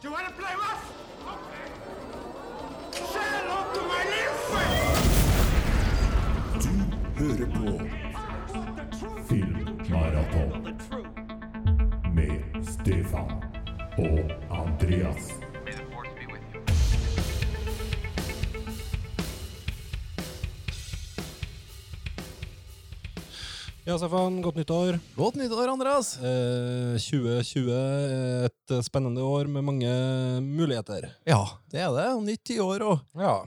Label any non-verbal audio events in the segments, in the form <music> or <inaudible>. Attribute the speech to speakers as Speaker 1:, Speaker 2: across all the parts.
Speaker 1: Do you want to play rough? Okay. Say hello to my little friend.
Speaker 2: hører på Filmmaraton med Stefan og Andreas.
Speaker 3: Ja, Stefan, godt nyttår.
Speaker 4: Godt nyttår, Andreas!
Speaker 3: Eh, 2020 er et spennende år med mange muligheter.
Speaker 4: Ja, det er det. Nytt tiår òg.
Speaker 3: Ja.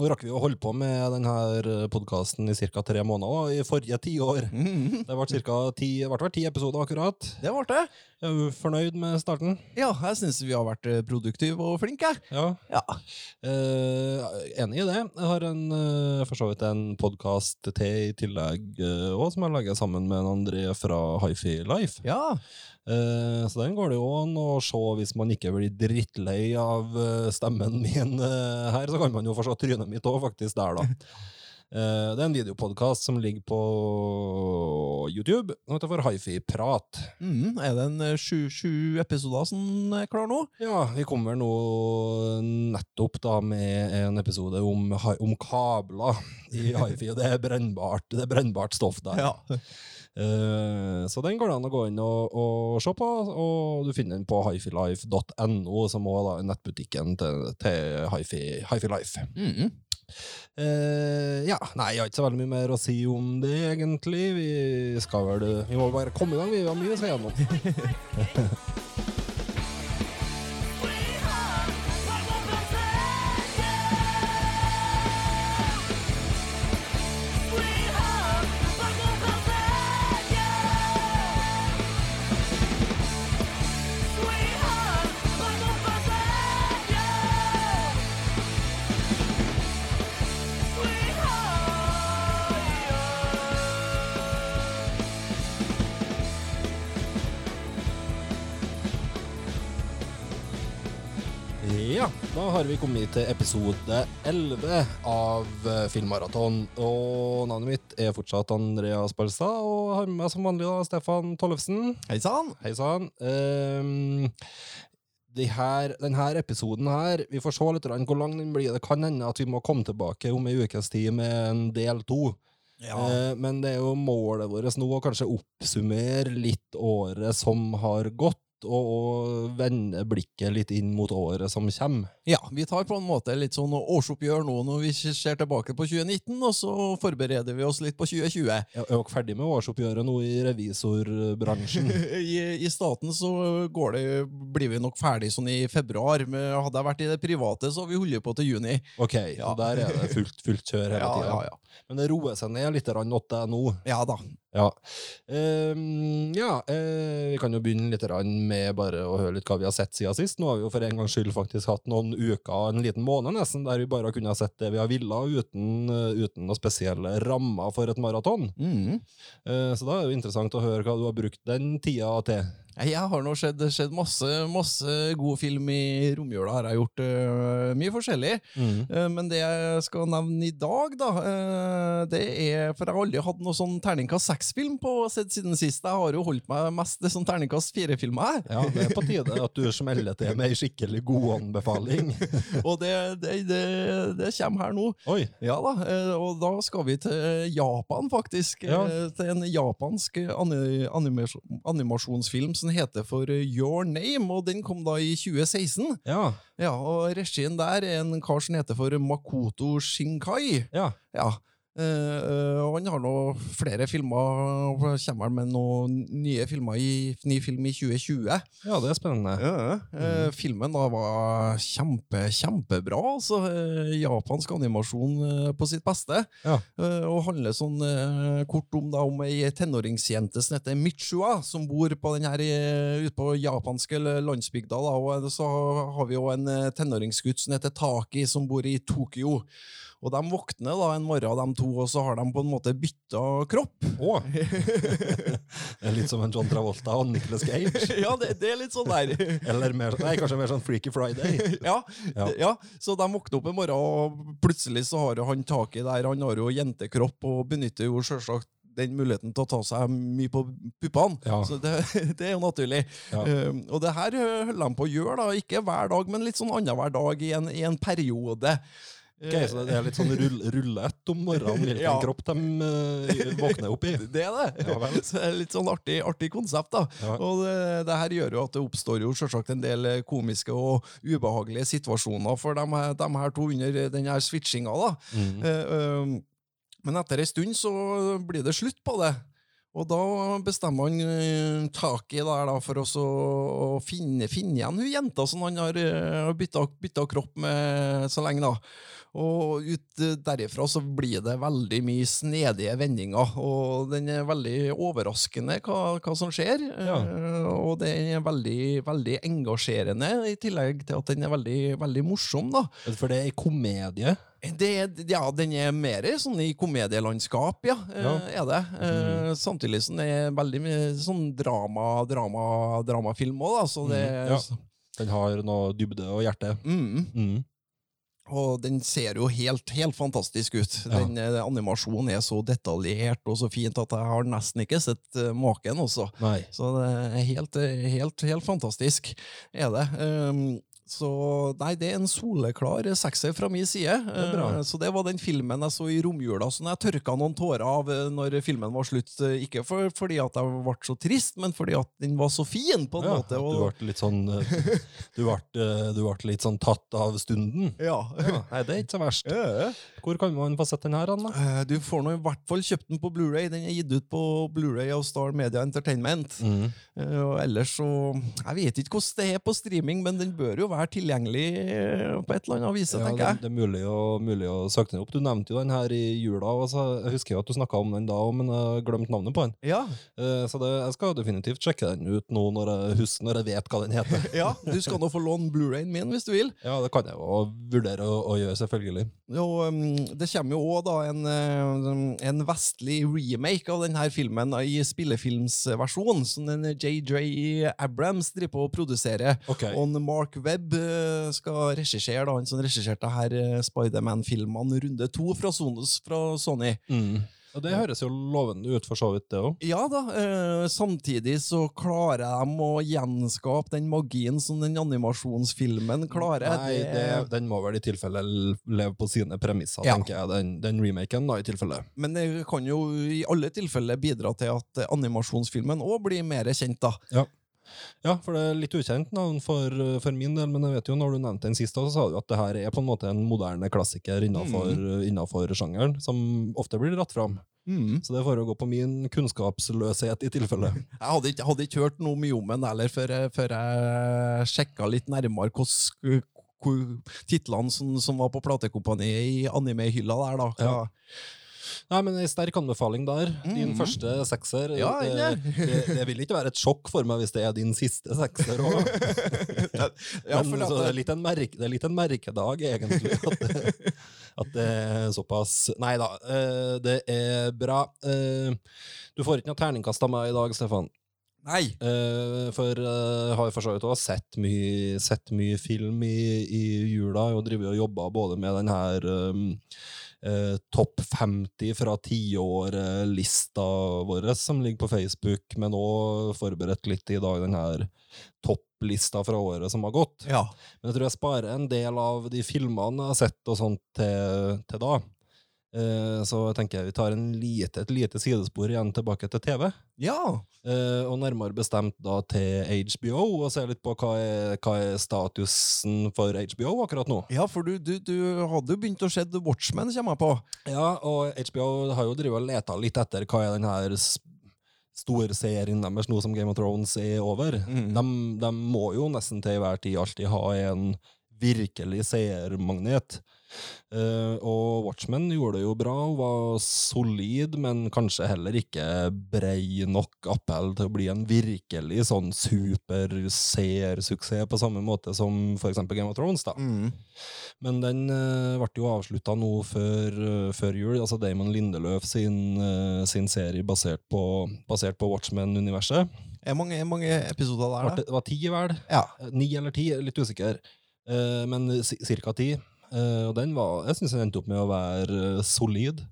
Speaker 3: Nå rakk vi å holde på med denne podkasten i ca. tre måneder, i forrige tiår.
Speaker 4: Mm.
Speaker 3: Det ble ca. ti, ti episoder akkurat.
Speaker 4: Det ble det.
Speaker 3: Er du fornøyd med starten?
Speaker 4: Ja, jeg syns vi har vært eh, produktive og flinke.
Speaker 3: Ja.
Speaker 4: Ja.
Speaker 3: Eh, enig i det. Jeg har en, eh, for så vidt en podkast til i tillegg òg, som jeg lager sammen med en André fra Hifi Life.
Speaker 4: Ja.
Speaker 3: Eh, så den går det jo an å se hvis man ikke blir drittlei av eh, stemmen <laughs> min eh, her, så kan man jo få se trynet mitt òg, faktisk, der, da. <laughs> Det er en videopodkast som ligger på YouTube, som heter for Hifi-prat.
Speaker 4: Mm, Er det en sju, episoder som er klar nå?
Speaker 3: Ja, vi kommer nå nettopp da med en episode om, om kabler i Hifi, det er brennbart, det er brennbart stoff der. Eh, så den går det an å gå inn og, og se på, og du finner den på hifilife.no, som også er nettbutikken til, til Hifi, Hifi Life.
Speaker 4: -hmm.
Speaker 3: Uh, ja, nei, jeg har ikke så veldig mye mer å si om det, egentlig. Vi skal vel Vi må bare komme i gang, vi har mye å si gjennom. <laughs> har vi kommet til episode 11 av eh, Filmmaraton. Og navnet mitt er fortsatt Andreas Balstad, og har med meg som vanlig da Stefan Tollefsen.
Speaker 4: Hei sann!
Speaker 3: Hei sann. Um, de her, denne episoden her, vi får se litt hvor lang den blir. Det kan hende at vi må komme tilbake om ei ukes tid med en del to. Eh, men det er jo målet vårt nå å kanskje oppsummere litt året som har gått, og, og vende blikket litt inn mot året som kommer.
Speaker 4: Ja, vi tar på en måte litt sånn årsoppgjør nå når vi ser tilbake på 2019, og så forbereder vi oss litt på 2020.
Speaker 3: Er er dere ferdig med årsoppgjøret nå i revisorbransjen? <laughs>
Speaker 4: I, I staten så går det, blir vi nok ferdig sånn i februar, men hadde jeg vært i det private, så har vi holdt på til juni.
Speaker 3: Ok,
Speaker 4: Ja.
Speaker 3: så der er det fullt, fullt kjør hele <laughs>
Speaker 4: Ja, ja, ja.
Speaker 3: Men det roer seg ned litt nå.
Speaker 4: Ja da.
Speaker 3: Ja. Ehm, ja, uh, vi kan jo begynne litt med bare å høre litt hva vi har sett siden sist. Nå har vi jo for en gangs skyld faktisk hatt noen uker, en liten måned nesten, der vi bare har kunnet ha sett det vi har villa, uten, eh, uten noen spesielle rammer for et maraton.
Speaker 4: Mm.
Speaker 3: Uh, så da er det jo interessant å høre hva du har brukt den tida til.
Speaker 4: Jeg har nå sett, sett masse, masse god film i romjula. Har jeg gjort uh, mye forskjellig. Eh, men det jeg skal nevne i dag, da, uh, det er For jeg har aldri hatt noe sånn terningkast seks-film på sett siden sist. Jeg har jo holdt meg mest til sånn terningkast fire-filmer.
Speaker 3: Ja, det er på tide at du smeller til med ei skikkelig god anbefaling. <laughs>
Speaker 4: Og det, det, det, det kommer her nå.
Speaker 3: Oi.
Speaker 4: Ja da, og da skal vi til Japan, faktisk.
Speaker 3: Ja.
Speaker 4: Til en japansk anim animasjonsfilm. animasjonsfilm som heter for Your Name, og den kom da i 2016.
Speaker 3: Ja.
Speaker 4: Ja, og regien der er en kar som heter for Makoto Shinkai.
Speaker 3: Ja.
Speaker 4: Ja. Eh, eh, og han har nå flere filmer, og kommer han med noen nye filmer i ny film i 2020.
Speaker 3: ja, det er spennende.
Speaker 4: Eh, filmen da var kjempe, kjempebra. Altså, japansk animasjon på sitt beste.
Speaker 3: Ja.
Speaker 4: Og handler sånn kort om, da, om ei tenåringsjente som heter Michua, som bor på den her, ute på japanske landsbygda. Da, og så har vi jo en tenåringsgutt som heter Taki, som bor i Tokyo. Og de våkner da en morgen, de to, og så har de på en måte bytta kropp.
Speaker 3: Oh. <laughs> Det er litt som en John Travolta og Nicholas Cage. <laughs>
Speaker 4: ja, det, det er litt sånn der.
Speaker 3: Eller mer, nei, kanskje mer sånn Freaky Friday. <laughs>
Speaker 4: ja,
Speaker 3: Ja.
Speaker 4: ja. så de våkner opp en morgen, og plutselig så har han tak i der. Han har jo jentekropp og benytter jo selvsagt den muligheten til å ta seg mye på puppene.
Speaker 3: Ja.
Speaker 4: Så det, det er jo naturlig.
Speaker 3: Ja.
Speaker 4: Um, og det her holder de på å gjøre, da. ikke hver dag, men litt sånn annenhver dag i en, i en periode.
Speaker 3: Ok, så det er litt sånn rull, rullett om morgenen hvilken <laughs>
Speaker 4: Ja.
Speaker 3: kropp de uh, våkner opp i. <laughs>
Speaker 4: Det er det.
Speaker 3: Ja.
Speaker 4: Så det er litt sånn artig, artig konsept. da.
Speaker 3: Ja.
Speaker 4: Og det, det her gjør jo at det oppstår jo selvsagt en del eh, komiske og ubehagelige situasjoner for de, her- her to under den her switchinga. da.
Speaker 3: Mm.
Speaker 4: Uh, um, men etter ei stund så blir det slutt på det. Og da bestemmer han eh, tak i der da, for oss å, finne, finne igjen hun jenta som han har uh, bytta, kropp med så lenge. da. Og ut eh, derifra så blir det veldig mye snedige vendinger, og den er veldig overraskende hva, hva som skjer.
Speaker 3: Ja.
Speaker 4: eh, og den er veldig, veldig engasjerende, i tillegg til at den er veldig, veldig morsom. da.
Speaker 3: For det er ei komedie.
Speaker 4: Det, ja, den er mer sånn i komedielandskap, ja. eh,
Speaker 3: Ja.
Speaker 4: er det. Mm. Samtidig som det er veldig mye sånn drama, drama, dramafilm òg, da. Så det
Speaker 3: mm. ja. Den har noe dybde og hjerte.
Speaker 4: mm,
Speaker 3: Mm.
Speaker 4: Og den ser jo helt, helt fantastisk ut.
Speaker 3: Ja.
Speaker 4: Den eh, Animasjonen er så detaljert og så fint at jeg har nesten ikke sett eh, maken også.
Speaker 3: Nei.
Speaker 4: Så det er helt, helt, helt fantastisk, er det. Um, så nei, det er en soleklar sekser fra min side. Eh, Så det var den filmen jeg så i romjula, som jeg tørka noen tårer av eh, når filmen var slutt. Eh, Ikke for, fordi at jeg ble så trist, men fordi at den var så fin, på en
Speaker 3: Ja,
Speaker 4: måte. Og,
Speaker 3: du ble litt sånn <laughs> Du ble, du ble litt sånn tatt av stunden.
Speaker 4: ja.
Speaker 3: Ja, nei, det er ikke så verst. Hvor kan man få sett den her, Anna?
Speaker 4: Du får nå i hvert fall kjøpt den på Blu-ray. Den er gitt ut på Blu-ray av Star Media Entertainment.
Speaker 3: Mm.
Speaker 4: Eh, Og ellers så Jeg vet ikke hvordan det er på streaming, men den bør jo være tilgjengelig eh, på et eller annet vis,
Speaker 3: Ja, det,
Speaker 4: tenker jeg.
Speaker 3: det er mulig å, mulig å søke den opp. Du nevnte jo den her i jula. Altså, jeg husker jo at du snakka om den da men jeg har glemt navnet på den.
Speaker 4: Ja.
Speaker 3: Eh, Så det, jeg skal definitivt sjekke den ut nå når jeg, husker, når jeg vet hva den heter. <laughs>
Speaker 4: ja, du skal nå få låne Blu-rayen min hvis du vil.
Speaker 3: Ja, det kan jeg jo vurdere å, å gjøre, selvfølgelig.
Speaker 4: Og um, Det kommer jo òg en, en vestlig remake av denne filmen i spillefilmsversjon, som den JJ Abrams driver på å produsere.
Speaker 3: Ok.
Speaker 4: Og Mark Webb eh, skal regissere, da, han som regisserte her eh, Spiderman-filmene runde to fra, Sonos, fra Sony.
Speaker 3: Mm. Og det høres jo lovende ut, for så vidt, det òg.
Speaker 4: Ja da, eh, samtidig så klarer de å gjenskape den magien som den animasjonsfilmen klarer.
Speaker 3: Nei, det, den må vel i tilfelle leve på sine premisser,
Speaker 4: Ja.
Speaker 3: tenker jeg, den, den remaken, da, i tilfelle.
Speaker 4: Men det kan jo i alle tilfeller bidra til at animasjonsfilmen òg blir mer kjent, da.
Speaker 3: Ja, for det er litt ukjent navn for, for min del, men jeg vet jo når du nevnte den sist, så sa du at det her er på en måte en moderne klassiker innenfor, innenfor sjangeren, som ofte blir dratt fram. Så det får jo gå på min kunnskapsløshet i tilfelle. <laughs>
Speaker 4: Jeg hadde ikke, hadde ikke hørt noe mye om den heller før, før jeg sjekka litt nærmere hvordan hvor titlene som, som var på platekompaniet i anime-hylla der, da.
Speaker 3: Ja. Nei, men en sterk anbefaling der. Din
Speaker 4: mm.
Speaker 3: første sekser.
Speaker 4: Ja,
Speaker 3: det, det, det vil ikke være et sjokk for meg hvis det er din siste sekser òg. <laughs>
Speaker 4: Ja,
Speaker 3: Men det, er litt en merke, det er litt en merkedag, egentlig. At det, at det er såpass Nei da, eh, det er bra. Eh, Du får ikke noe terningkast av meg i dag, Stefan.
Speaker 4: Nei!
Speaker 3: Uh, For jeg har for så vidt òg sett mye, sett mye film i, i jula, og driver og jobba både med den her um, eh, Topp 50 fra tiår-lista vår som ligger på Facebook, men òg forberedt litt i dag den her topplista fra året som har gått.
Speaker 4: Ja.
Speaker 3: Men jeg tror jeg sparer en del av de filmene jeg har sett og sånt til, til da. Eh, tenker jeg vi tar en lite, et lite sidespor igjen tilbake til TV.
Speaker 4: ja.
Speaker 3: Eh, og nærmere bestemt da til HBO, og se litt på hva er, hva er statusen for HBO akkurat nå.
Speaker 4: Ja, for du, du, du hadde jo begynt å se The Watchmen, kommer jeg på.
Speaker 3: Ja, og HBO har jo drevet og leta litt etter hva er den her storserien deres nå som Game of Thrones er over.
Speaker 4: Mm.
Speaker 3: De, de må jo nesten til hver tid alltid ha en virkelig seermagnet. Eh, og Watchmen gjorde det jo bra, hun var solid, men kanskje heller ikke brei nok appell til å bli en virkelig sånn super seersuksess på samme måte som eksempel Game of Thrones. da. Men den uh, ble jo avslutta nå før, uh, før jul. altså Damon Lindeløf sin, sin serie basert på, basert på Watchmen-universet.
Speaker 4: Er mange, mange episoder der, da?
Speaker 3: Det var ti, vel?
Speaker 4: Ja.
Speaker 3: Ni eller ti, litt usikker. Men ca. cirka ti. Eh, og den var, jeg syns den endte opp med å være eh, solid.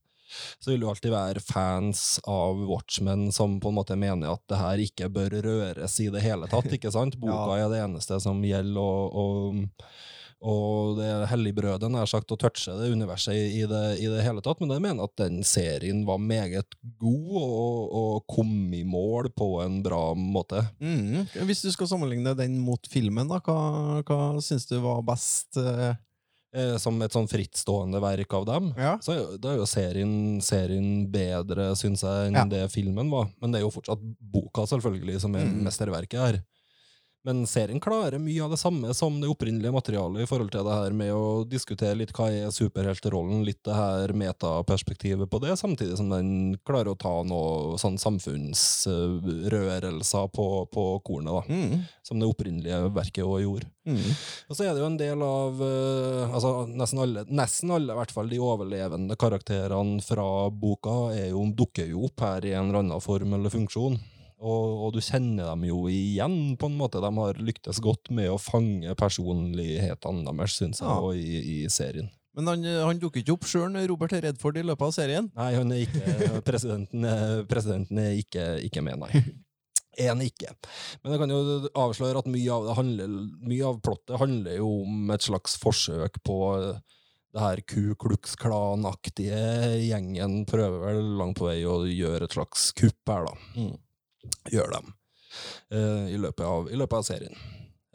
Speaker 3: så vil jo alltid være fans av Watchmen som på en måte mener at det her ikke bør røres i det hele tatt. ikke sant? <laughs> Boka er det eneste som gjelder, og, og, og det er helligbrødet nær sagt å touche det universet i, i, det, i det hele tatt. Men jeg mener at den serien var meget god, og, og kom i mål på en bra måte.
Speaker 4: Mm. Hvis du skal sammenligne den mot filmen, da, hva, hva syns du var best? eh?
Speaker 3: Eh, som et sånn frittstående verk av dem.
Speaker 4: Ja.
Speaker 3: Så da er jo serien, serien bedre, syns jeg, enn
Speaker 4: Ja.
Speaker 3: det filmen var. Men det er jo fortsatt boka, selvfølgelig, som er
Speaker 4: Mm.
Speaker 3: mesterverket her. Men serien klarer mye av det samme som det opprinnelige materialet i forhold til det her med å diskutere litt hva er superhelterollen, litt det her metaperspektivet på det, samtidig som den klarer å ta noe sånn samfunnsrørelser på, på kornet, da.
Speaker 4: Mm.
Speaker 3: Som det opprinnelige verket òg gjorde.
Speaker 4: Mm.
Speaker 3: Og så er det jo en del av eh, altså nesten alle, nesten alle, i hvert fall de overlevende karakterene fra boka, er jo, dukker jo opp her i en eller annen form eller funksjon. Og, og du kjenner dem jo igjen, på en måte. De har lyktes godt med å fange personlighetene deres, syns jeg,
Speaker 4: Ja.
Speaker 3: i, i serien.
Speaker 4: Men han, han dukker ikke opp sjøl, Robert Redford, i løpet av serien?
Speaker 3: Nei, han er ikke, <laughs> presidenten, presidenten er ikke, ikke med, nei. <laughs> En ikke. Men jeg kan jo avsløre at mye av, det handler, mye av plottet handler jo om et slags forsøk på det her Ku Klux Klan-aktige gjengen prøver vel langt på vei å gjøre et slags kupp her, da.
Speaker 4: Mm.
Speaker 3: Gjør dem. uh, i, løpet av, I løpet av serien.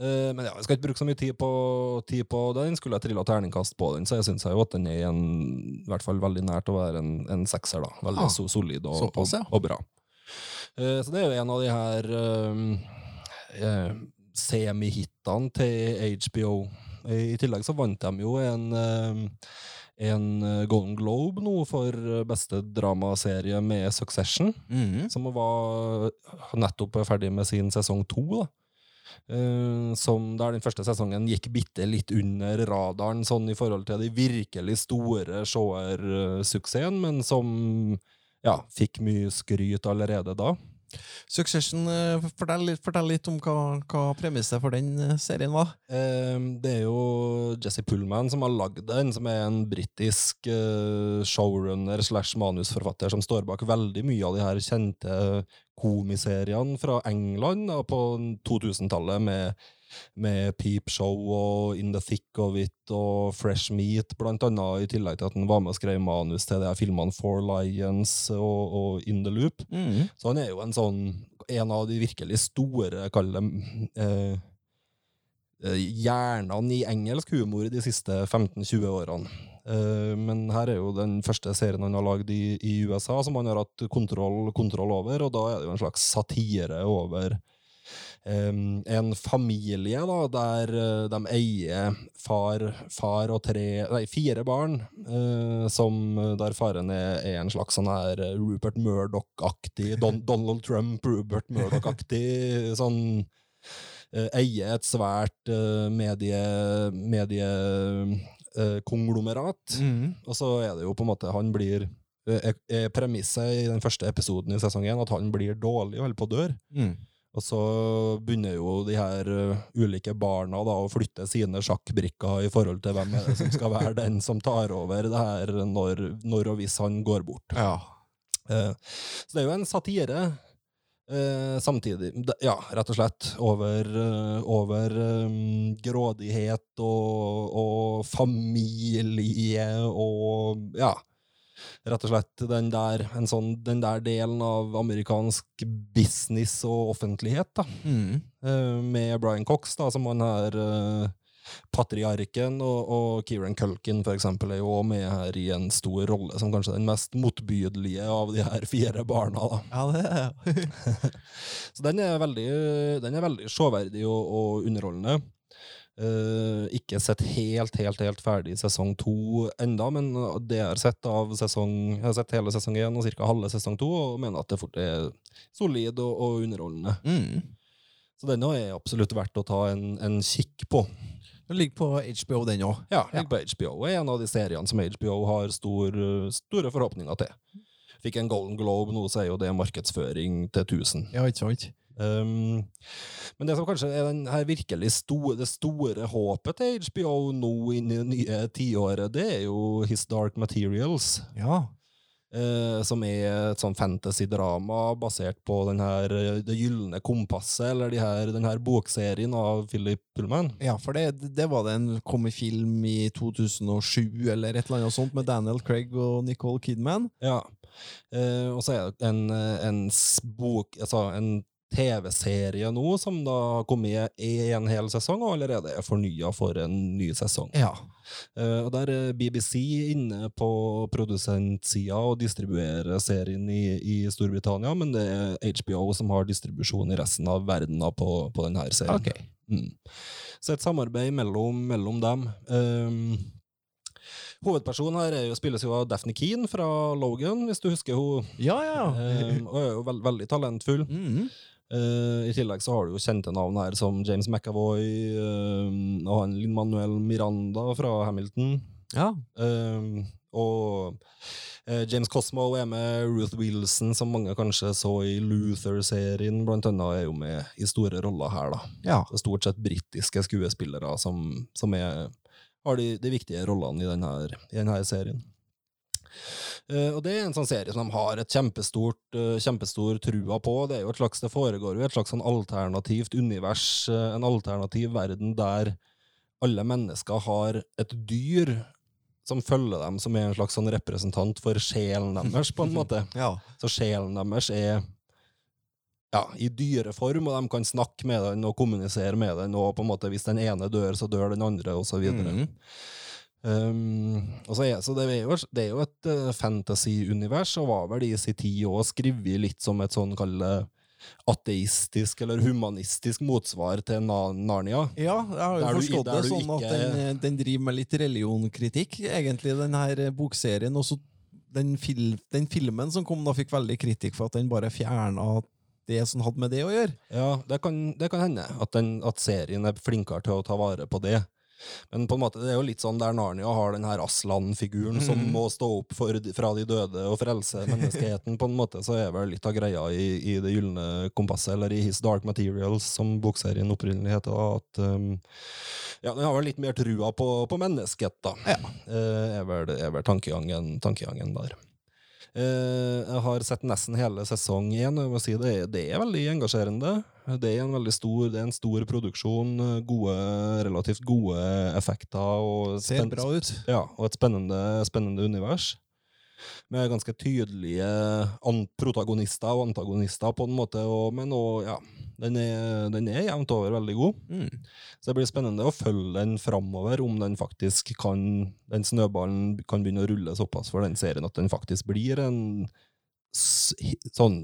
Speaker 3: Uh, men ja, jeg skal ikke bruke så mye tid på, tid på den. Skulle jeg trilla terningkast på den, så jeg syns at den er en, i hvert fall veldig nært å være en, en sekser. da. Veldig
Speaker 4: Ah,
Speaker 3: so, solid og,
Speaker 4: såpass, ja.
Speaker 3: og, og bra. Uh, så det er jo en av de her semihitene til HBO. I tillegg så vant de jo en en eh, Golden Globe nå for eh, beste dramaserie med Succession
Speaker 4: Mm.
Speaker 3: som var nettopp ferdig med sin sesong to. da. Eh, som der den første sesongen gikk bitte litt under radaren sånn i forhold til de virkelig store seersuksessene, men som ja, fikk mye skryt allerede da.
Speaker 4: Succession, eh, fortell fortell litt om hva, hva premisset for den eh, serien var.
Speaker 3: Eh, det er jo Jesse Pullman som har lagd den, som er en britisk eh, showrunner slash manusforfatter som står bak veldig mye av de her kjente komiseriene fra England da, på 2000-tallet, med, med Peep Show og In the Thick of It og Fresh Meat, blant annet, i tillegg til at han var med og skrev manus til de her filmene Four Lions og, og In the Loop.
Speaker 4: Mm.
Speaker 3: Så han er jo en sånn En av de virkelig store, kall dem eh, eh, hjernene i engelsk humor de siste 15-20 årene. Eh, men her er jo den første serien han har lagd i, i USA, som han har hatt kontroll, kontroll over, og da er det jo en slags satire over en familie da, der eh, de eier far, far og tre, nei, fire barn, eh, som, eh, der faren er, er en slags sånn her Rupert Murdoch-aktig, Don, Donald Trump, Rupert Murdoch-aktig, <laughs> sånn eier et svært medie, medie eh, konglomerat.
Speaker 4: Mm.
Speaker 3: Og så er det jo på en måte Han blir er, er Premisset i den første episoden i sesong én at han blir dårlig og holder på å dø.
Speaker 4: Mm.
Speaker 3: Og så begynner jo de her eh, ulike barna da å flytte sine sjakkbrikker i forhold til hvem er det som skal være <laughs> den som tar over det her når, når og hvis han går bort.
Speaker 4: Ja.
Speaker 3: Eh, så det er jo en satire. Eh, samtidig Ja, rett og slett. Over, eh, over um, grådighet og, og familie og Ja. Rett og slett den der, en sånn, den der delen av amerikansk business og offentlighet, da.
Speaker 4: Mm.
Speaker 3: Eh, med Brian Cox, da, som han her eh, patriarken, og, og Kieran Culkin for eksempel, er jo også med her i en stor rolle, som kanskje den mest motbydelige av de her fire barna. da.
Speaker 4: Ja, det er <laughs>
Speaker 3: Så den er veldig, den er veldig sjåverdig og, og underholdende. Eh, ikke sett helt, helt helt ferdig sesong to enda, men det jeg har sett av sesong Jeg har sett hele sesong én og ca. halve sesong to, og mener at det fort er solid og, og underholdende.
Speaker 4: mm.
Speaker 3: Så den er absolutt verdt å ta en, en kikk på.
Speaker 4: Den ligger på HBO, den òg.
Speaker 3: Ja, ligger på HBO. Og er en av de seriene som HBO har stor, store forhåpninger til. Fikk en Golden Globe nå, så er jo det markedsføring til 1000.
Speaker 4: Ja, ikke sant?
Speaker 3: Um, men det som kanskje er den her virkelig store, det store håpet til HBO nå inn i det nye tiåret, det er jo His Dark Materials.
Speaker 4: Ja.
Speaker 3: Uh, som er et sånn fantasy-drama basert på den her, Det gylne kompasset, eller de her, den her bokserien av Philip Pullman.
Speaker 4: Ja, for det, det var det en kom i film i 2007 eller et eller annet sånt med Daniel Craig og Nicole Kidman.
Speaker 3: Ja. Uh, og så er det en, en bok, altså en TV-serie nå som da har kommet i en hel sesong, og allerede er fornya for en ny sesong.
Speaker 4: Ja.
Speaker 3: Eh, og der er BBC inne på produsentsida og distribuerer serien i, i Storbritannia, men det er HBO som har distribusjon i resten av verden på, på denne serien.
Speaker 4: Okay.
Speaker 3: Mm. Så et samarbeid mellom, mellom dem. Um, hovedpersonen her er jo, spilles jo av Daphne Keane fra Logan, hvis du husker hun.
Speaker 4: Ja, ja.
Speaker 3: Um, og er jo veld, veldig talentfull.
Speaker 4: Mhm.
Speaker 3: Eh, I tillegg så har du jo kjente navn her som James McAvoy uh, og han Lin-Manuel Miranda fra Hamilton.
Speaker 4: ja.
Speaker 3: Uh, og James Cosmo er med, Ruth Wilson, som mange kanskje så i Luther-serien, blant annet, er jo med i store roller her, da.
Speaker 4: ja.
Speaker 3: Det er stort sett britiske skuespillere som, som er, har de, de viktige rollene i denne, i denne serien. Eh, og det er en sånn serie som de har et kjempestort, eh, kjempestor trua på. Det er jo et slags, det foregår jo et slags sånn alternativt univers, eh, en alternativ verden der alle mennesker har et dyr som følger dem, som er en slags sånn representant for sjelen <laughs> deres, på en måte.
Speaker 4: ja.
Speaker 3: Så sjelen deres er ja, i dyreform, og de kan snakke med den og kommunisere med den, og på en måte hvis den ene dør, så dør den andre, og så videre. Um, så, er, så det, er jo, det er jo et uh, fantasy-univers, og var vel i sin tid òg skrevet litt som et sånn kalle ateistisk eller humanistisk motsvar til Na Narnia.
Speaker 4: Ja, jeg har jo
Speaker 3: Der
Speaker 4: forstått
Speaker 3: du,
Speaker 4: det sånn at den, eh, den driver med litt religionkritikk, egentlig, den her eh, bokserien. Og så den, fil, den filmen som kom, da fikk veldig kritikk for at den bare fjerna det som hadde med det å gjøre.
Speaker 3: Ja, det kan, det kan hende at, den, at serien er flinkere til å ta vare på det. Men på en måte, det er jo litt sånn der Narnia har den her Aslan-figuren som
Speaker 4: Mhm.
Speaker 3: må stå opp for, fra de døde og frelse menneskeheten, på en måte, så er vel litt av greia i, i Det gylne kompasset, eller i His Dark Materials, som bokserien opprinnelig heter, at um, ja, den har vel litt mer trua på, på mennesket, da.
Speaker 4: Ja.
Speaker 3: Uh, er vel, er vel tankegangen, tankegangen der. Eh, jeg har sett nesten hele sesong og jeg må si det, er- det er veldig engasjerende. Det er en veldig stor, det er en stor produksjon, gode, relativt gode effekter og,
Speaker 4: Ser bra ut.
Speaker 3: ja, og et spennende, spennende univers. Med ganske tydelige protagonister og antagonister, på en måte, og, men og, ja, den er, den er jevnt over veldig god.
Speaker 4: Mm.
Speaker 3: Så det blir spennende å følge den framover, om den faktisk kan Den snøballen kan begynne å rulle såpass for den serien at den faktisk blir en sånn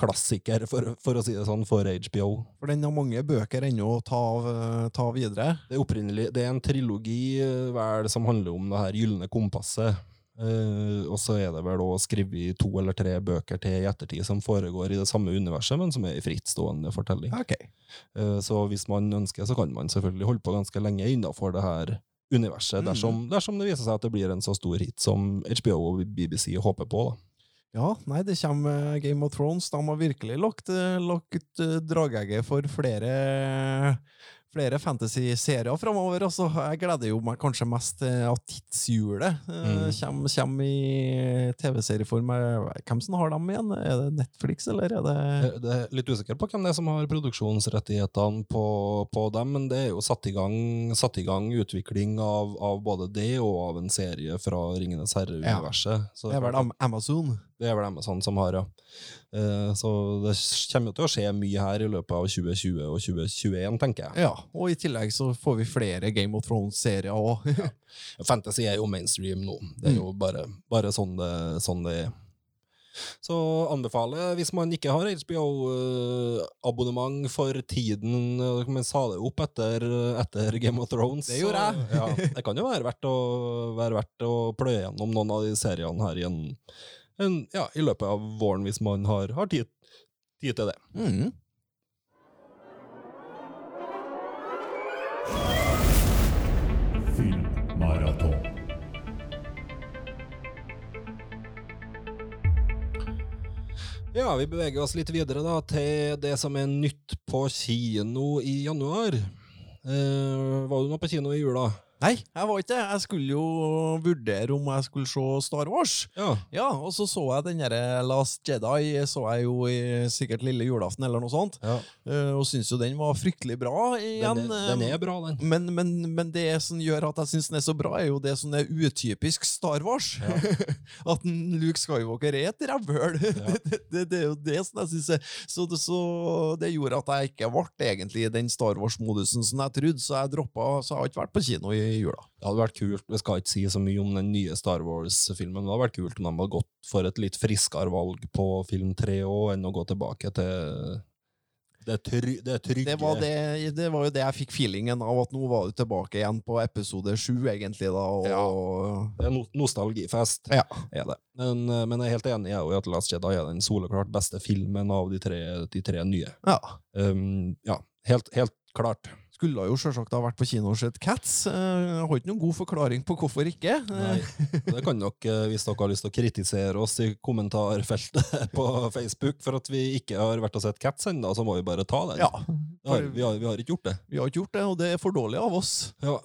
Speaker 3: klassiker, for, for å si det sånn, for HBO.
Speaker 4: For den har mange bøker ennå å ta, eh, ta videre.
Speaker 3: Det er Det er en trilogi eh, vel som handler om det her gylne kompasset. Eh, og så er det vel også skrevet to eller tre bøker til i ettertid som foregår i det samme universet, men som er i frittstående fortelling.
Speaker 4: Okay.
Speaker 3: Uh, Så hvis man ønsker, så kan man selvfølgelig holde på ganske lenge innenfor det her universet,
Speaker 4: Mm.
Speaker 3: dersom, dersom det viser seg at det blir en så stor hit som HBO og BBC håper på. da.
Speaker 4: Ja, nei, det kommer eh, Game of Thrones. De har virkelig lagt, lagt for flere, flere fantasy-serier framover. Altså, jeg gleder jo meg kanskje mest til at tidshjulet eh,
Speaker 3: Mm.
Speaker 4: kommer, kommer i TV-serieform. Eh, Hvem som har dem igjen? Er det Netflix, eller er det
Speaker 3: jeg er litt usikker på hvem det er som har produksjonsrettighetene på, på dem, men det er jo satt i gang, satt i gang utvikling av, av både det og av en serie fra Ringenes herre-universet. Ja.
Speaker 4: Det er vel Amazon?
Speaker 3: Det er vel Amazon som har, ja. Eh, Så det kommer jo til å skje mye her i løpet av 2020 og 2021, tenker jeg.
Speaker 4: Ja, og i tillegg så får vi flere Game of Thrones-serier òg.
Speaker 3: Fantasy er jo mainstream nå. Det er jo bare, bare sånn, det, sånn det er. Så anbefaler, hvis man ikke har HBO-abonnement for tiden Men Man sa det opp etter, etter Game of Thrones.
Speaker 4: Det gjorde
Speaker 3: så, ja, det kan jo være verdt å, være verdt å pløye gjennom noen av de seriene her i, en, en, ja, i løpet av våren, hvis man har, har tid, tid til det.
Speaker 4: Mm.
Speaker 3: Ja, vi beveger oss litt videre da, til det som er nytt på kino i januar. Eh, var du nå på kino i jula?
Speaker 4: Nei, jeg var ikke det. Jeg skulle jo vurdere om jeg skulle se Star Wars.
Speaker 3: Ja.
Speaker 4: Ja, og så så jeg den derre Last Jedi så jeg jo i sikkert lille julaften eller noe sånt,
Speaker 3: ja.
Speaker 4: eh, og syns jo den var fryktelig bra igjen.
Speaker 3: Den, er, den er bra, den.
Speaker 4: Men, men, men det som gjør at jeg syns den er så bra, er jo det som er utypisk Star Wars. <laughs> at Luke Skywalker er et rævhøl. <laughs> det, det, det er jo det som jeg syns er så, det- så det gjorde at jeg ikke ble egentlig i den Star Wars-modusen som jeg trodde, så jeg droppa Så jeg har ikke vært på kino i jula.
Speaker 3: Det hadde vært kult, Vi skal ikke si så mye om den nye Star Wars-filmen, men det hadde vært kult om de hadde gått for et litt friskere valg på film tre òg, enn å gå tilbake til det, try, det trygge
Speaker 4: Det var, det, det var jo det jeg fikk feelingen av, at nå var du tilbake igjen på episode sju, egentlig, da. Og,
Speaker 3: Det er no nostalgifest,
Speaker 4: Ja.
Speaker 3: er det. Men, eh, men jeg er helt enig jeg, i at Last Jedi er den soleklart beste filmen av de tre, de tre nye.
Speaker 4: ja.
Speaker 3: Um, ja, helt, helt klart.
Speaker 4: Skulle jo selvsagt ha vært på kino og sett Cats. Eh, Jeg har ikke noen god forklaring på hvorfor ikke.
Speaker 3: Nei. Det kan dere, eh, hvis dere har lyst til å kritisere oss i kommentarfeltet <laughs> på Facebook for at vi ikke har vært og sett Cats ennå, så må vi bare ta den.
Speaker 4: Ja,
Speaker 3: for, vi, har, vi har ikke gjort det.
Speaker 4: vi har ikke gjort det, og det er for dårlig av oss.
Speaker 3: Ja,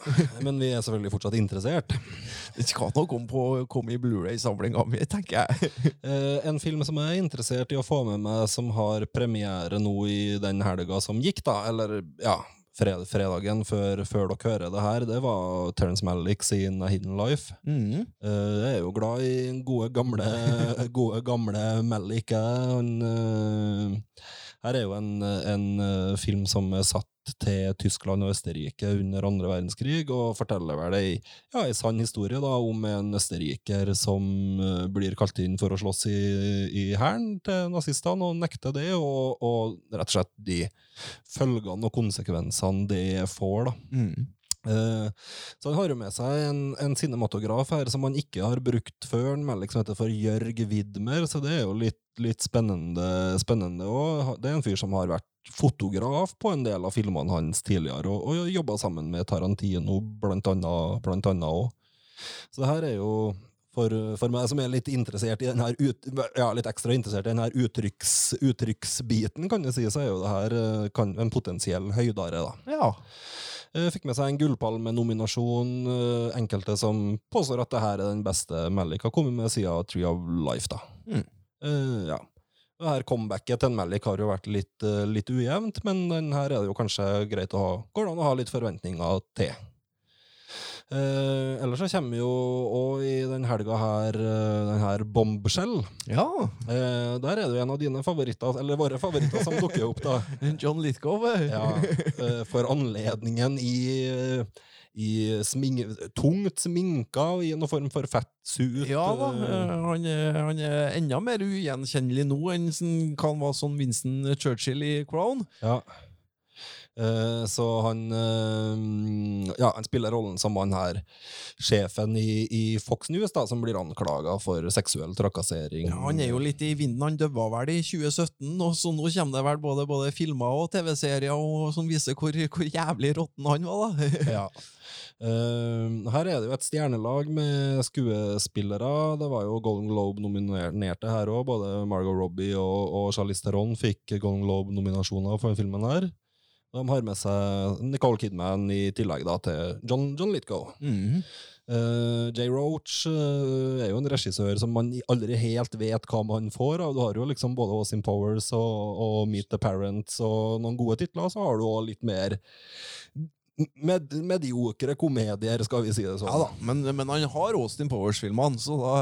Speaker 3: Men vi er selvfølgelig fortsatt interessert. <laughs>
Speaker 4: Det skal nok komme, på, komme i Blu-ray-samlinga mi, tenker jeg. <laughs>
Speaker 3: Eh, en film som jeg er interessert i å få med meg, som har premiere nå i den helga som gikk, da, eller ja, fred, fredagen før, før dere hører det her, det var Terence Malick sin A Hidden Life.
Speaker 4: Mm.
Speaker 3: Uh, jeg er jo glad i gode, gamle, <laughs> gode, gamle Malick. Han, eh, her er jo en, en eh, film som er satt til Tyskland og Østerrike under andre verdenskrig, og forteller vel ei, ja, sann historie da, om en østerriker som eh, blir kalt inn for å slåss i, i hæren til nazistene, og nekter det, og, og rett og slett de følgene og konsekvensene det får. da.
Speaker 4: Mm.
Speaker 3: Eh, så han har jo med seg en, en cinematograf her som han ikke har brukt før, men liksom heter for Jørg Widmer, så det er jo litt, litt spennende, spennende. Det er en fyr som har vært fotograf på en del av filmene hans tidligere, og, og jobba sammen med Tarantino, blant annet, blant. Så det her er jo for, for meg som er litt interessert i den her ut, ja, litt ekstra interessert i den her uttrykks, uttrykksbiten, kan du si, så er jo det her eh, kan, en potensiell høydare, da.
Speaker 4: Ja.
Speaker 3: Eh, Fikk med seg en gullpalmenominasjon. eh, Enkelte som påstår at det her er den beste Malik har kommet med siden Tree of Life. da.
Speaker 4: Mm.
Speaker 3: Uh, ja. Det her Comebacket til Malik har jo vært litt, uh, litt ujevnt, men den her er det jo kanskje greit å ha, går det an å ha litt forventninger til. Eh, ellers så kommer jo òg i den helga her Denne den her Bombshell.
Speaker 4: ja.
Speaker 3: Eh, der er det jo en av dine favoritter, eller våre favoritter, som dukker opp. da. <laughs>
Speaker 4: John Lithgow. eh.
Speaker 3: Ja, eh, for anledningen i, i sming, tungt sminka og i noen form for fettsuit.
Speaker 4: Ja da,
Speaker 3: eh,
Speaker 4: eh, han han er enda mer ugjenkjennelig nå enn kan være sånn Winston Churchill i Crown.
Speaker 3: Ja. Eh, så han uh, Ja, han spiller rollen som han her sjefen i, i Fox News, da, som blir anklaga for seksuell trakassering.
Speaker 4: Ja, han er jo litt i vinden. Han døde vel i 2017, og så nå kommer det vel både, både filmer og TV-serier og som viser hvor, hvor jævlig råtten han var, da. <laughs>
Speaker 3: Ja. Uh, her er det jo et stjernelag med skuespillere. Det var jo Golden Globe-nominerte her òg. Både Margot Robbie og, og Charlize Theron fikk Golden Globe-nominasjoner for filmen her. De har med seg Nicole Kidman i tillegg da, til John, John Lithgow.
Speaker 4: Mm.
Speaker 3: Eh, Jay Roach uh, er jo en regissør som man aldri helt vet hva man får av. Du har jo liksom både Austin Powers og, og Meet the Parents og noen gode titler, så har du òg litt mer med, mediokre komedier, skal vi si det sånn.
Speaker 4: Ja da, men, men han har Austin Powers-filmene, så da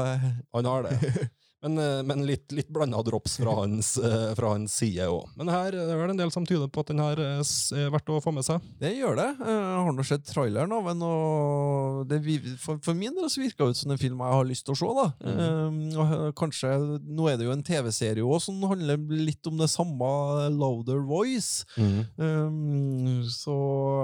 Speaker 3: Han har det. <laughs> Men, eh, men litt, litt blanda drops fra hans, <laughs> eh, fra hans side òg. Men her er det en del som tyder på at den her er er verdt å få med seg.
Speaker 4: Det gjør det. Eh, Jeg har nå sett traileren av den, og det, for, for min del så virka det ut som en film jeg har lyst til å se. da. Eh, og kanskje, Nå er det jo en TV-serie òg som handler litt om det samme, Louder Voice. Um, så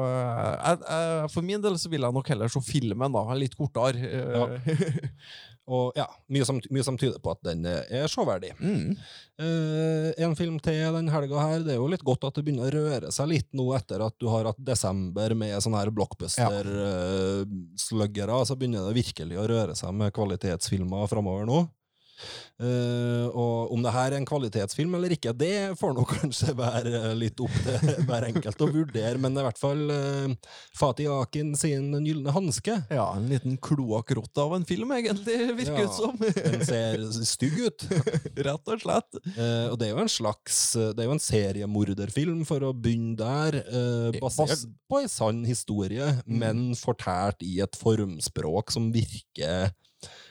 Speaker 4: eh, jeg, jeg, for min del så vil jeg nok heller se filmen, da. Litt kortere. Eh, <laughs>
Speaker 3: Og ja, mye som, mye som tyder på at den eh, er showverdig.
Speaker 4: mm.
Speaker 3: Eh, en film til den helga her. Det er jo litt godt at det begynner å røre seg litt nå etter at du har hatt desember med sånne her blockbuster-sluggere. så begynner det virkelig å røre seg med kvalitetsfilmer framover nå. Eh, og om det her er en kvalitetsfilm eller ikke, det får nok <laughs> kanskje være litt opp til hver enkelt å vurdere, men det er i hvert fall uh, Fatih Akin sin Den gylne hanske.
Speaker 4: Ja, en liten kloakkrotte av en film, egentlig, virker
Speaker 3: Ja,
Speaker 4: ut som.
Speaker 3: Den ser stygg ut. <laughs>
Speaker 4: Rett og slett.
Speaker 3: Uh, og det er jo en slags Det er jo en seriemorderfilm, for å begynne der. basert
Speaker 4: Bas-
Speaker 3: på en sann historie, men fortært i et formspråk som virker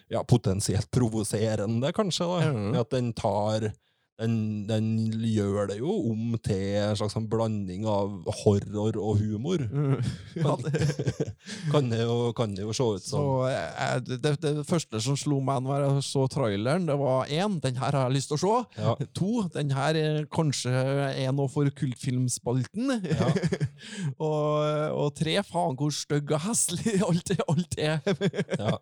Speaker 3: ja, potensielt provoserende, kanskje. da. At den tar den, den gjør det jo om til en slags sånn blanding av horror og humor. <laughs>
Speaker 4: Ja, det, <laughs>
Speaker 3: Kan det jo, kan det jo se ut som.
Speaker 4: Så, det, det første som slo meg når jeg så traileren, det var én, den her har jeg lyst til å se.
Speaker 3: Ja.
Speaker 4: To, den her er kanskje er noe for kultfilmspalten.
Speaker 3: Ja. <laughs>
Speaker 4: og, og tre, faen hvor stygg og heslig alt, alt er.
Speaker 3: Ja.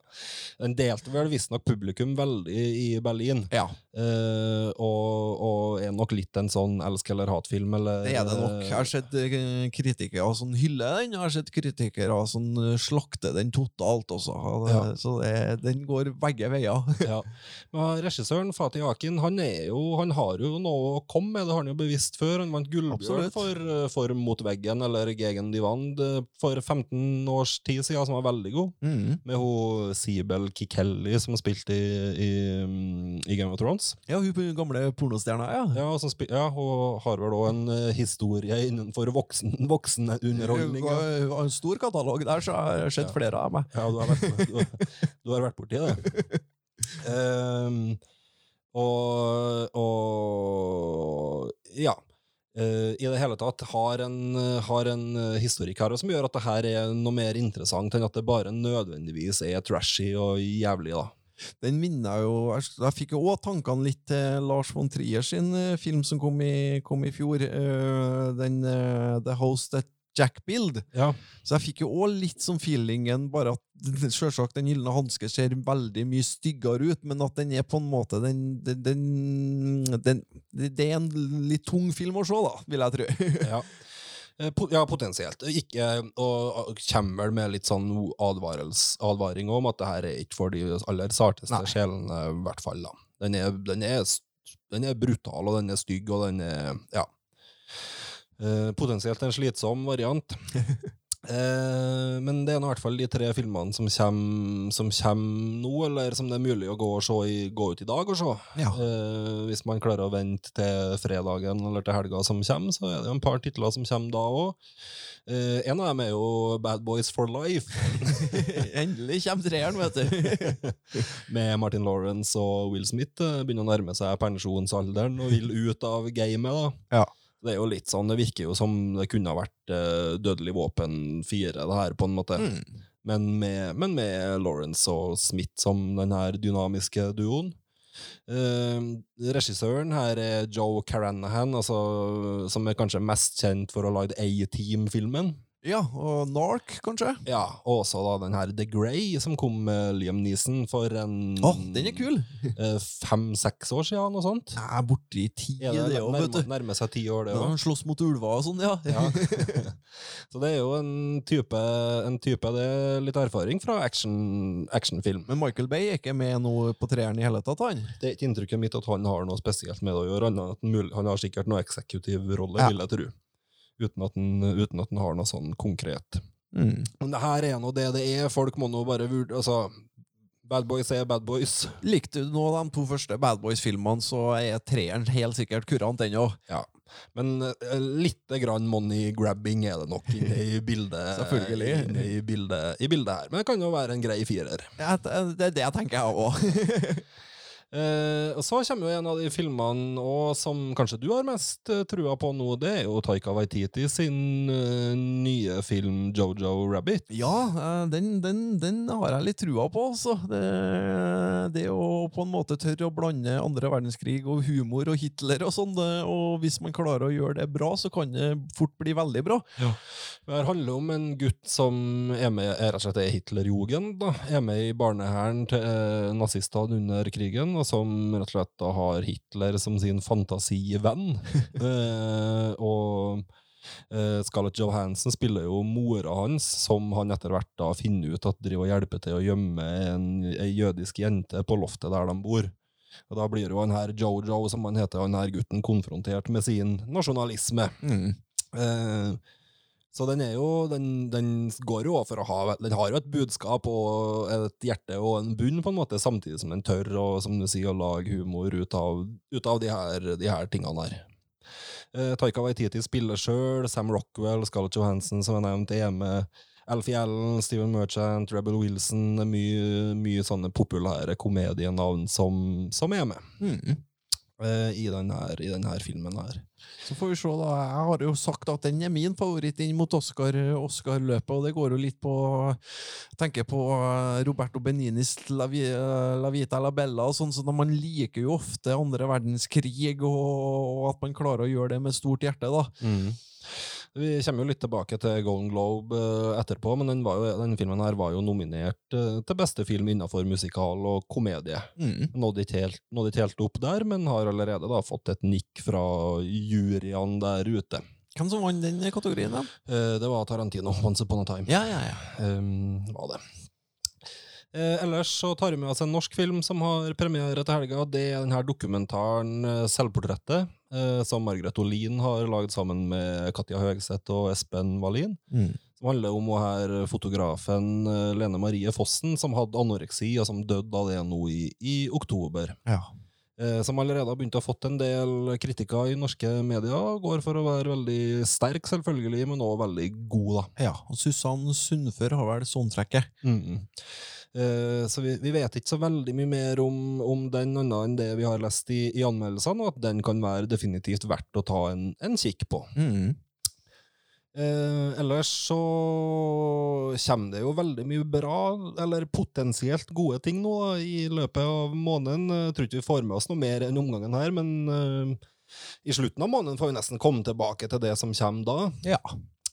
Speaker 3: Den delte vel visstnok publikum veldig i Berlin.
Speaker 4: ja,
Speaker 3: Eh, og, og er nok litt en sånn elsk eller hat-film. Eller,
Speaker 4: det er det nok. Jeg har sett eh, kritikere som hyller den, jeg har sett kritikere som eh, slakter den totalt også.
Speaker 3: Ja.
Speaker 4: Så det, den går begge veier. <laughs>
Speaker 3: ja. Men regissøren Fatih Akin han, jo, han har jo noe å komme med, det har han jo bevisst før. Han vant Gullbjørn for, eh, for Mot veggen, eller Gegen Divand, eh, for 15 års tid siden, som var veldig god.
Speaker 4: Mm.
Speaker 3: Med hun Sibel Kikelli, som spilte i, i, mm, i Game of Thrones.
Speaker 4: Ja, hun gamle pornostjerna, ja.
Speaker 3: Ja, og spi ja, Hun har vel òg en uh, historie innenfor voksen, voksenunderholdning. Ja.
Speaker 4: en stor katalog der, så jeg har sett
Speaker 3: Ja.
Speaker 4: flere av meg.
Speaker 3: Ja, du har vært, du, du har vært borti det. um, <laughs> og, og ja. Uh, I det hele tatt har en, har en historikk her som gjør at det her er noe mer interessant enn at det bare nødvendigvis er trashy og jævlig. da.
Speaker 4: Den minner jo Jeg, jeg fikk jo òg tankene litt til Lars von Trier sin eh, film som kom i, kom i fjor. eh, den eh, The Host That Jack Build.
Speaker 3: Ja.
Speaker 4: Så jeg fikk jo òg litt sånn feelingen, bare at <laughs> selvsagt Den gylne hanske ser veldig mye styggere ut, men at den er på en måte den, den, den, den Det er en litt tung film å se, da, vil jeg tro.
Speaker 3: Ja. <laughs> Eh, Ja, potensielt. Ikke, og og kommer med litt sånn advaring om at det her er ikke for de aller sarteste sjelene, i hvert fall. da. Den er, den, er, den er brutal, og den er stygg, og den er Ja. Eh, potensielt en slitsom variant. <laughs> Eh, men det er nå i hvert fall de tre filmene som kommer, som kommer nå, eller som det er mulig å gå, i, gå ut i dag og se.
Speaker 4: Ja.
Speaker 3: Eh, hvis man klarer å vente til fredagen eller til helga som kommer, så er det jo en par titler som kommer da òg. en av dem er jo Bad Boys for Life, <laughs>
Speaker 4: Endelig kommer treeren, vet du. <laughs>
Speaker 3: med Martin Lawrence og Will Smith. eh, begynner å nærme seg pensjonsalderen og vil ut av gamet. da.
Speaker 4: Ja.
Speaker 3: Det er jo litt sånn, det virker jo som det kunne ha vært uh, Dødelig våpen 4, det her, på en måte.
Speaker 4: Mm.
Speaker 3: Men, med, men med Lawrence og Smith som den her dynamiske duoen. Uh, regissøren her er Joe Caranahan, altså, som er kanskje mest kjent for å ha lagd A-Team-filmen.
Speaker 4: Ja, og Nark, kanskje?
Speaker 3: Ja, og også da den her The Grey, som kom med Liam Neeson for en
Speaker 4: oh, den er kul! <laughs>
Speaker 3: eh, fem-seks år siden, noe sånt.
Speaker 4: Er borti ti,
Speaker 3: ja,
Speaker 4: det òg, vet du.
Speaker 3: nærmer seg ti år, det
Speaker 4: Ja,
Speaker 3: òg.
Speaker 4: han slåss mot ulver og sånn, ja.
Speaker 3: Ja. <laughs> <laughs> Så det er jo en type, en type det er litt erfaring fra action, actionfilm.
Speaker 4: Men Michael Bay er ikke med nå på treeren i hele tatt, han?
Speaker 3: Det er ikke inntrykket mitt at han har noe spesielt med det å gjøre. Han har sikkert noe eksekutiv rolle,
Speaker 4: Ja.
Speaker 3: vil jeg tro. Uten at, den uten at han har noe sånn konkret.
Speaker 4: Mm.
Speaker 3: Men det her er nå det det er. Folk må nå bare vurdere Altså, bad boys er bad boys.
Speaker 4: Likte du nå de to første Bad Boys-filmene, så er treeren helt sikkert kurant ennå.
Speaker 3: Ja. Men uh, litt grann money-grabbing er det nok inne i bildet. <laughs>
Speaker 4: Selvfølgelig.
Speaker 3: Inne i bildet, i bildet her. Men det kan jo være en grei firer.
Speaker 4: Ja, Det er det jeg tenker, jeg òg. <laughs>
Speaker 3: Eh, og så kommer jo en av de filmene og som kanskje du har mest eh, trua på nå, det er jo Taika Waititi sin eh, nye film Jojo Rabbit.
Speaker 4: ja, eh, den, den, den har jeg litt trua på, altså. Det, det å på en måte tørre å blande andre verdenskrig og humor og Hitler og sånn, og hvis man klarer å gjøre det bra, så kan det fort bli veldig bra.
Speaker 3: Det her handler om en gutt som er med er rett og slett er Hitlerjugend. da, Er med i barnehæren til eh, nazistene under krigen, og som rett og slett da har Hitler som sin fantasivenn. <laughs> eh, og eh, Scarlett Johansson spiller jo mora hans, som han etter hvert da finner ut at driver og hjelper til å gjemme en, en jødisk jente på loftet der de bor. Og da blir jo han her Jojo, som han heter, han her gutten, konfrontert med sin nasjonalisme.
Speaker 4: Mm.
Speaker 3: Eh, så den er jo Den, den går jo for å ha Den har jo et budskap og et hjerte og en bunn, på en måte, samtidig som den tør og, som du sier, å lage humor ut av, ut av de, her, de her tingene her. Eh, Taika Waititi spiller sjøl, Sam Rockwell, Scarlett Johansson, som jeg nevnte, er med. Alfie Allen, Steven Merchant, Rebel Wilson. Mye, mye sånne populære komedienavn som, som er med
Speaker 4: Mm.
Speaker 3: Eh, i denne, i denne filmen her.
Speaker 4: Så får vi se, da. Jeg har jo sagt at den er min favoritt inn mot Oscar- Oscar-løpet, og det går jo litt på Jeg tenker på eh, Roberto Beninis La, La Vita La Bella og sånn, så da man liker jo ofte andre verdenskrig, og, og at man klarer å gjøre det med stort hjerte, da.
Speaker 3: Vi kommer jo litt tilbake til Golden Globe eh, etterpå, men den, var jo, denne filmen her var jo nominert eh, til beste film innenfor musikal og komedie.
Speaker 4: Mm.
Speaker 3: Nådde ikke helt, helt opp der, men har allerede da fått et nikk fra juryene der ute.
Speaker 4: Hvem som vant den kategorien, da?
Speaker 3: Eh, Det var Tarantino, Once Upon a Time.
Speaker 4: Ja, ja, ja.
Speaker 3: Um, var det. Eh, ellers så tar vi med oss en norsk film som har premiere til helga. Det er denne dokumentaren eh, 'Selvportrettet', eh, som Margaret Olin har lagd sammen med Katja Høgseth og Espen Wallin.
Speaker 4: Mm.
Speaker 3: Som handler om her fotografen eh, Lene Marie Fossen, som hadde anoreksi, og som døde av det nå i, i oktober.
Speaker 4: ja.
Speaker 3: Eh, som allerede har begynt å ha fått en del kritikker i norske medier. Går for å være veldig sterk, selvfølgelig, men også veldig god, da.
Speaker 4: Ja, og Susann Sundfør har vel soundtracket.
Speaker 3: Mm. Eh, så vi, vi vet ikke så veldig mye mer om, om den, annet enn det vi har lest i, i anmeldelsene, og at den kan være definitivt verdt å ta en, en kikk på.
Speaker 4: Mm.
Speaker 3: Eh, ellers så kommer det jo veldig mye bra, eller potensielt gode ting nå da, i løpet av måneden. Jeg tror ikke vi får med oss noe mer enn omgangen her, men eh, i slutten av måneden får vi nesten komme tilbake til det som kommer da.
Speaker 4: Ja.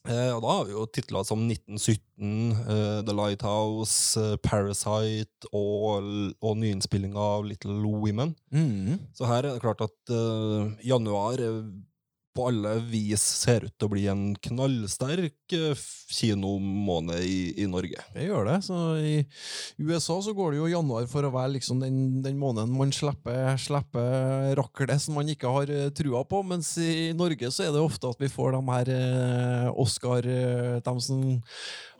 Speaker 3: Eh, og da har vi jo titler som 1917, eh, The Lighthouse, eh, Parasite og, og nyinnspillinga av Little Women.
Speaker 4: Mm.
Speaker 3: Så her er det klart at januar på alle vis ser ut til å bli en knallsterk eh, kinomåned i, i Norge.
Speaker 4: Det gjør det. Så I USA så går det jo januar for å være liksom den, den måneden man slipper, slipper raklet som man ikke har eh, trua på, mens i Norge så er det ofte at vi får de her eh, Oscar De som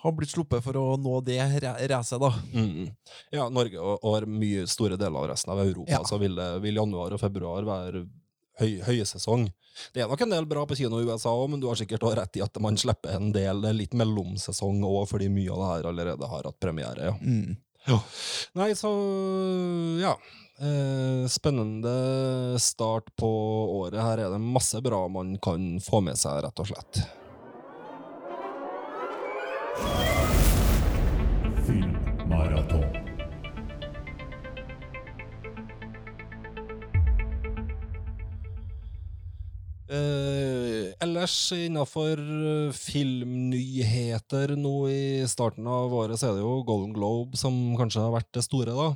Speaker 4: har blitt sluppet for å nå det ra- racet, da.
Speaker 3: Mm. Ja, Norge og, og mye store deler av resten av Europa,
Speaker 4: Ja.
Speaker 3: så vil, vil januar og februar være høy, høysesong. Det er nok en del bra på kino i USA òg, men du har sikkert også rett i at man slipper en del er litt mellomsesong òg, fordi mye av det her allerede har hatt premiere. ja.
Speaker 4: Mm.
Speaker 3: Nei, så ja. Eh, spennende start på året. Her er det masse bra man kan få med seg, rett og slett. Eh, ellers innafor filmnyheter nå i starten av året, så er det jo Golden Globe som kanskje har vært det store, da.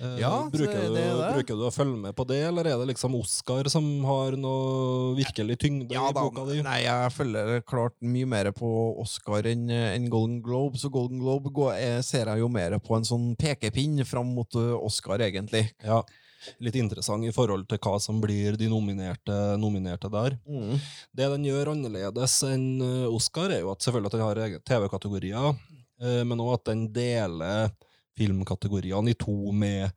Speaker 3: Eh,
Speaker 4: Ja,
Speaker 3: bruker,
Speaker 4: det-
Speaker 3: du,
Speaker 4: det det.
Speaker 3: bruker du å følge med på det, eller er det liksom Oscar som har noe virkelig tyngde
Speaker 4: Ja
Speaker 3: i boka di?
Speaker 4: nei, jeg følger klart mye mer på Oscar enn en Golden Globe, så Golden Globe går, jeg, ser jeg jo mer på en sånn pekepinn fram mot Oscar, egentlig.
Speaker 3: Ja, litt interessant i forhold til hva som blir de nominerte, nominerte der. Det den gjør annerledes enn eh, Oscar, er jo at selvfølgelig at den har egne TV-kategorier, eh, men òg at den deler filmkategoriene i to med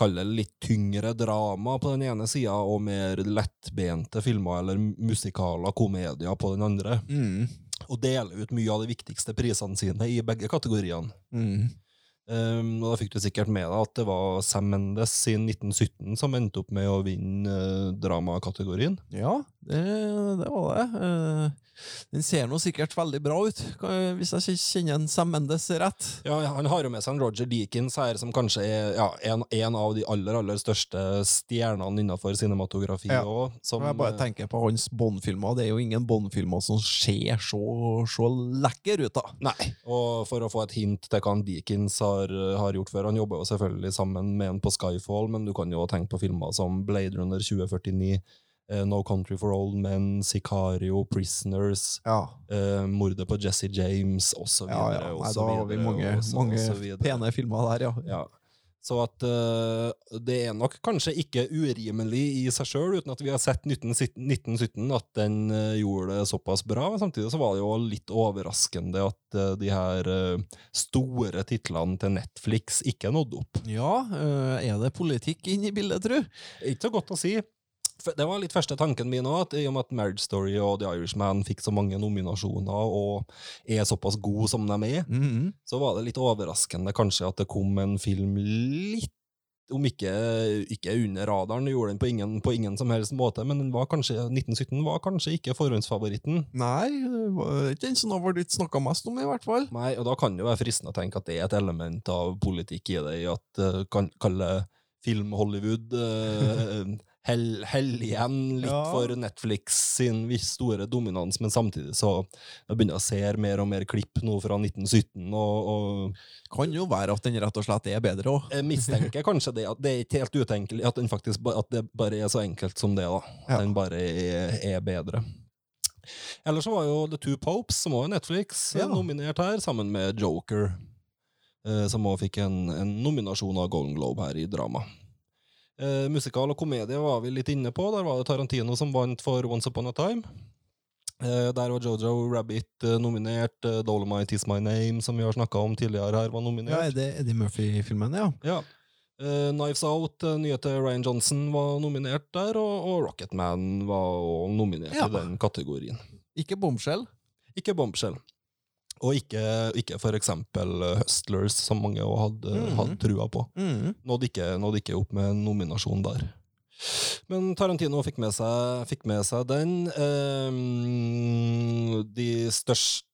Speaker 3: Kall det litt tyngre drama på den ene sida, og mer lettbente filmer eller musikaler, komedier på den andre.
Speaker 4: Mm.
Speaker 3: Og deler ut mye av de viktigste prisene sine i begge kategoriene.
Speaker 4: Mm.
Speaker 3: Um, og da fikk du sikkert med deg at det var Sam Mendes i 1917 som endte opp med å vinne uh, dramakategorien.
Speaker 4: Ja, det, det var det. Eh, den ser nå sikkert veldig bra ut, hvis jeg ikke kjenner en Sam Mendes rett.
Speaker 3: Ja, Han har jo med seg en Roger Deakins her, som kanskje er ja, en, en av de aller aller største stjernene innenfor cinematografi
Speaker 4: Ja.
Speaker 3: Også,
Speaker 4: som, jeg bare tenker på hans Bond-filmer, det er jo ingen Bond-filmer som ser så, så lekker ut, da.
Speaker 3: Nei, og for å få et hint til hva Deakins har, har gjort før Han jobber jo selvfølgelig sammen med en på Skyfall, men du kan jo tenke på filmer som Blade Runner 2049, eh, No Country for Old Men, Sicario, Prisoners,
Speaker 4: Ja,
Speaker 3: eh, mordet på Jesse James, osv.
Speaker 4: ja, ja. Nei, da har vi mange, mange pene filmer der, ja.
Speaker 3: Ja. Så at uh, det er nok kanskje ikke urimelig i seg sjøl, uten at vi har sett 1917 1917 at den uh, gjorde det såpass bra. Men samtidig så var det jo litt overraskende at uh, de her eh, store titlene til Netflix ikke nådde opp.
Speaker 4: Ja, er det politikk inn i bildet, tru?
Speaker 3: Ikke så godt å si. Det var litt første tanken min òg, i og med at Marriage Story og The Irishman fikk så mange nominasjoner og er såpass gode som de er,
Speaker 4: Mhm.
Speaker 3: så var det litt overraskende kanskje at det kom en film litt om ikke, ikke under radaren, gjorde den på ingen, på ingen som helst måte, men den var kanskje, 1917 var kanskje ikke forhåndsfavoritten.
Speaker 4: Nei, det var ikke den som har blitt snakka mest om, i hvert fall.
Speaker 3: Nei, og da kan det jo være fristende å tenke at det er et element av politikk i det, i at uh, kan kalle film-Hollywood uh, <laughs> hell, hell igjen litt
Speaker 4: Ja.
Speaker 3: for Netflix sin store dominans, men samtidig så jeg begynner jeg å se mer og mer klipp nå fra 1917, og, og
Speaker 4: Kan jo være at den rett og slett er bedre òg.
Speaker 3: mistenker kanskje det, at det er ikke helt utenkelig, at, den faktisk, at det bare er så enkelt som det, da. At
Speaker 4: Ja.
Speaker 3: den bare er, er bedre. Ellers så var jo The Two Popes, som er Netflix,
Speaker 4: Ja.
Speaker 3: nominert her, sammen med Joker, eh, som også fikk en, en nominasjon av Golden Globe her i drama. Eh, musikal og komedie var vi litt inne på. Der var det Tarantino som vant for Once Upon a Time. Eh, der var Jojo Rabbit eh, nominert. Eh, Dolomite Is My Name, som vi har snakka om tidligere her, var nominert.
Speaker 4: Ja, er det Eddie Murphy-filmen, ja?
Speaker 3: Ja. Eh, Knives Out, uh, nye til Ryan Johnson, var nominert der, og, og Rocketman var også nominert
Speaker 4: Ja.
Speaker 3: i den kategorien.
Speaker 4: Ikke Bombshell.
Speaker 3: Ikke Bombshell. Og ikke, ikke eksempel eh, Hustlers, som mange hadde,
Speaker 4: Mhm.
Speaker 3: hadde trua på.
Speaker 4: Mhm.
Speaker 3: Nådde ikke, nådde ikke opp med en nominasjon der. Men Tarantino fikk med seg, fikk med seg den. Eh, de største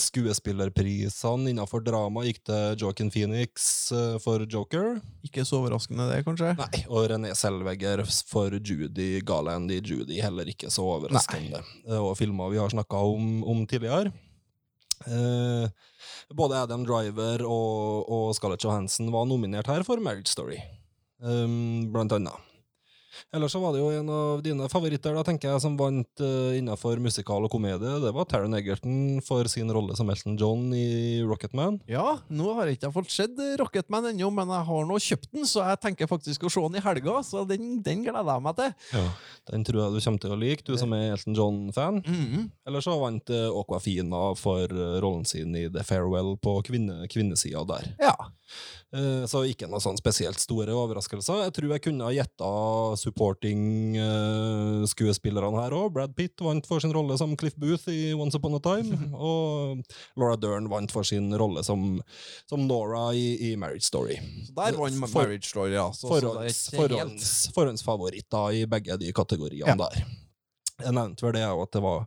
Speaker 3: skuespillerprisene innenfor drama gikk til Joaquin Phoenix eh, for Joker.
Speaker 4: Ikke så overraskende, det, kanskje?
Speaker 3: Nei, og René Selvegger for Judy Garland i Judy, heller ikke så overraskende. Nei. Og filmer vi har snakka om, om tidligere. Eh, både Adam Driver og, og Scarlett Johansson var nominert her for Marriage Story, um, blant annet. Ellers så var det jo en av dine favoritter da, tenker jeg, som vant uh, innenfor musikal og komedie. Det var Taron Egerton for sin rolle som Elton John i Rocketman.
Speaker 4: Ja, nå har jeg ikke fått sett Rocketman ennå, men jeg har nå kjøpt den, så jeg tenker faktisk å se den i helga, så den, den gleder jeg meg til.
Speaker 3: Ja, Den tror jeg du kommer til å like, du som er Elton John-fan.
Speaker 4: Mhm.
Speaker 3: Eller så vant uh, Aquafina for eh, rollen sin i The Farewell på kvinne, kvinnesida der.
Speaker 4: Ja.
Speaker 3: Uh, så ikke noe sånn spesielt store overraskelser. Jeg tror jeg kunne ha gjetta supporting-skuespillerne her òg. Brad Pitt vant for sin rolle som Cliff Booth i Once Upon a Time. <laughs> og Laura Dern vant for sin rolle som, som Nora i, i Marriage Story.
Speaker 4: Så der vant
Speaker 3: For-
Speaker 4: Marriage Story, ja. Så,
Speaker 3: Forhånds, forhånds, forhåndsfavoritter i begge de kategoriene
Speaker 4: Ja.
Speaker 3: der. Jeg nevnte vel det, òg, at det var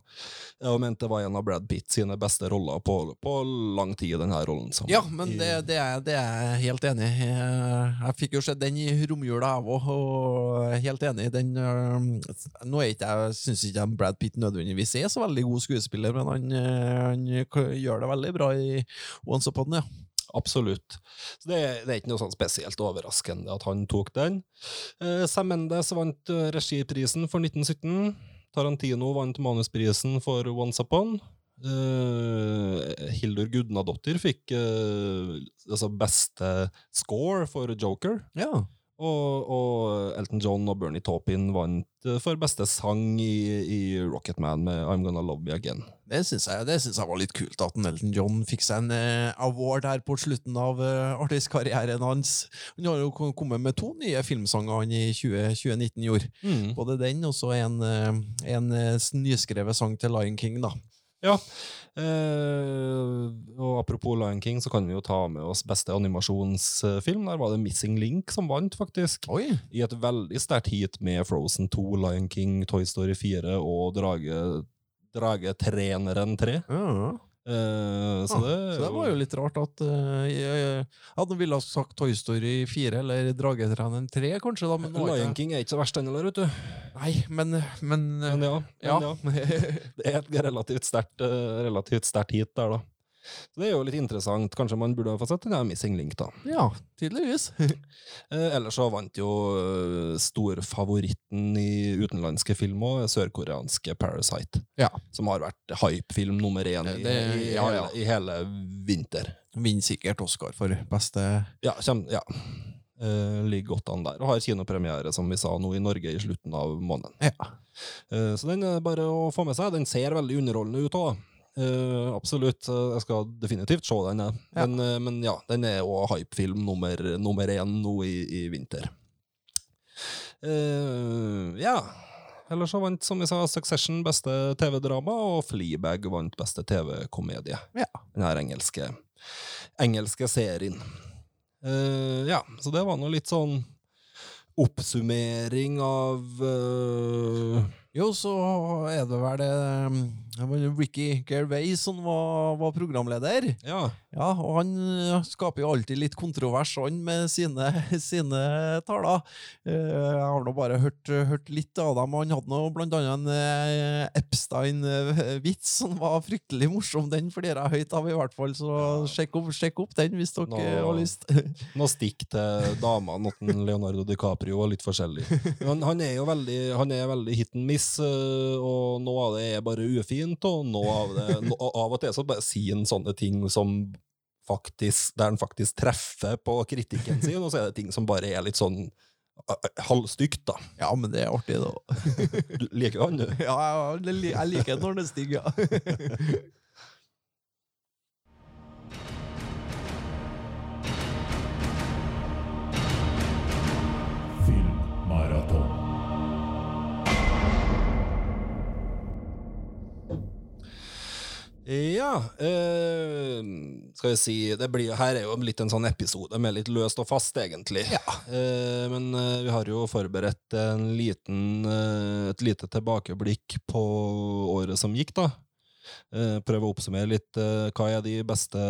Speaker 3: Jeg mente det var en av Brad Pitt sine beste roller på, på lang tid, den her rollen. Sammen.
Speaker 4: Ja, men det, det, er, det er jeg helt enig i. Jeg, jeg fikk jo sett den i romjula, jeg òg, og helt enig. Den, nå er ikke jeg, syns ikke Brad Pitt nødvendigvis er så veldig god skuespiller, men han, øh, han gjør det veldig bra i Once Upon, ja.
Speaker 3: Absolutt. Så det, det er ikke noe sånn spesielt overraskende at han tok den. Eh, Mendes vant eh, regiprisen for 1917. Tarantino vant manusprisen for Once Upon. Uh, Hildur Gudnadottir fikk uh, altså beste score for Joker.
Speaker 4: ja.
Speaker 3: Og, og Elton John og Bernie Taupin vant eh, for beste sang i, i Rocketman med I'm Gonna Love You Again.
Speaker 4: Det syns jeg, jeg var litt kult, at Elton John fikk seg en eh, award her på slutten av uh, artistkarrieren hans. Han har jo kommet med to nye filmsanger han i 20, 2019 gjorde. Både den og så en, eh, en eh, nyskrevet sang til Lion King, da.
Speaker 3: Ja. Eh, og apropos Lion King, så kan vi jo ta med oss beste animasjonsfilm. Der var det Missing Link som vant, faktisk.
Speaker 4: Oi!
Speaker 3: I et veldig sterkt heat med Frozen 2, Lion King, Toy Story 4 og Drage, Dragetreneren 3.
Speaker 4: Ja.
Speaker 3: Eh, så,
Speaker 4: Ah,
Speaker 3: det,
Speaker 4: så det var jo litt rart at uh, jeg, jeg hadde ville ha sagt Toy Story 4 eller Dragetreneren 3, kanskje. da, men
Speaker 3: Lion King er ikke så verst, den heller, vet du.
Speaker 4: Nei, men, men,
Speaker 3: Men ja. Men
Speaker 4: ja.
Speaker 3: ja. <laughs> Det er et relativt sterkt hit der, da. Så det er jo litt interessant. Kanskje man burde ha fått sett den Missing Link, da.
Speaker 4: ja, tydeligvis. <laughs>
Speaker 3: Eh, ellers så vant jo eh, storfavoritten i utenlandske film òg, sørkoreanske Parasite.
Speaker 4: Ja.
Speaker 3: Som har vært hypefilm nummer én i,
Speaker 4: Det-
Speaker 3: i,
Speaker 4: ja, ja.
Speaker 3: I hele vinter.
Speaker 4: Vinner sikkert Oscar for beste
Speaker 3: Ja, kjem, ja. Uh, ligger godt an der. Og har kinopremiere, som vi sa, nå i Norge i slutten av måneden.
Speaker 4: Ja.
Speaker 3: Uh, så den er bare å få med seg. Den ser veldig underholdende ut òg. Eh, absolutt. Jeg skal definitivt se den.
Speaker 4: Ja.
Speaker 3: Men, uh, men ja, den er òg hypefilm nummer, nummer én nå i, i vinter. Uh, ja. Ellers så vant, som vi sa, Succession beste TV-drama, og Fleabag vant beste TV-komedie.
Speaker 4: Ja.
Speaker 3: Den her engelske, engelske serien. Ja, så det var nå litt sånn oppsummering av
Speaker 4: Jo, så er det vel eh, det Ricky Gervais som var, var programleder.
Speaker 3: Ja.
Speaker 4: Ja, og han eh, skaper jo alltid litt kontrovers, han, med sine, <laughs> sine taler. Eh, Jeg har nå bare hørt, hørt litt av dem. Han hadde nå blant annet en eh, Epstein-vits som var fryktelig morsom. Den flirer jeg høyt av, i hvert fall, så sjekk opp, sjekk opp den hvis dere
Speaker 3: Nå-
Speaker 4: har lyst. <laughs>
Speaker 3: Noe stikk til damene Leonardo DiCaprio og litt forskjellig. Men han er jo veldig, han er veldig hit and miss, eh, og noe av det er bare ufint, og noe av det no, Av og til så bare sier han sånne ting som faktisk, der han faktisk treffer på kritikken sin, og så er det ting som bare er litt sånn eh, halvstygt, da.
Speaker 4: Ja, men det er artig, da. <laughs>
Speaker 3: Du liker han, du?
Speaker 4: Ja, jeg liker når det stiger, <laughs> Ja
Speaker 3: eh, Skal vi si det blir, Her er jo litt en sånn episode med litt løst og fast, egentlig. Eh, men eh, vi har jo forberedt en liten, eh, et lite tilbakeblikk på året som gikk, da. Eh, prøve å oppsummere litt eh, hva er de beste,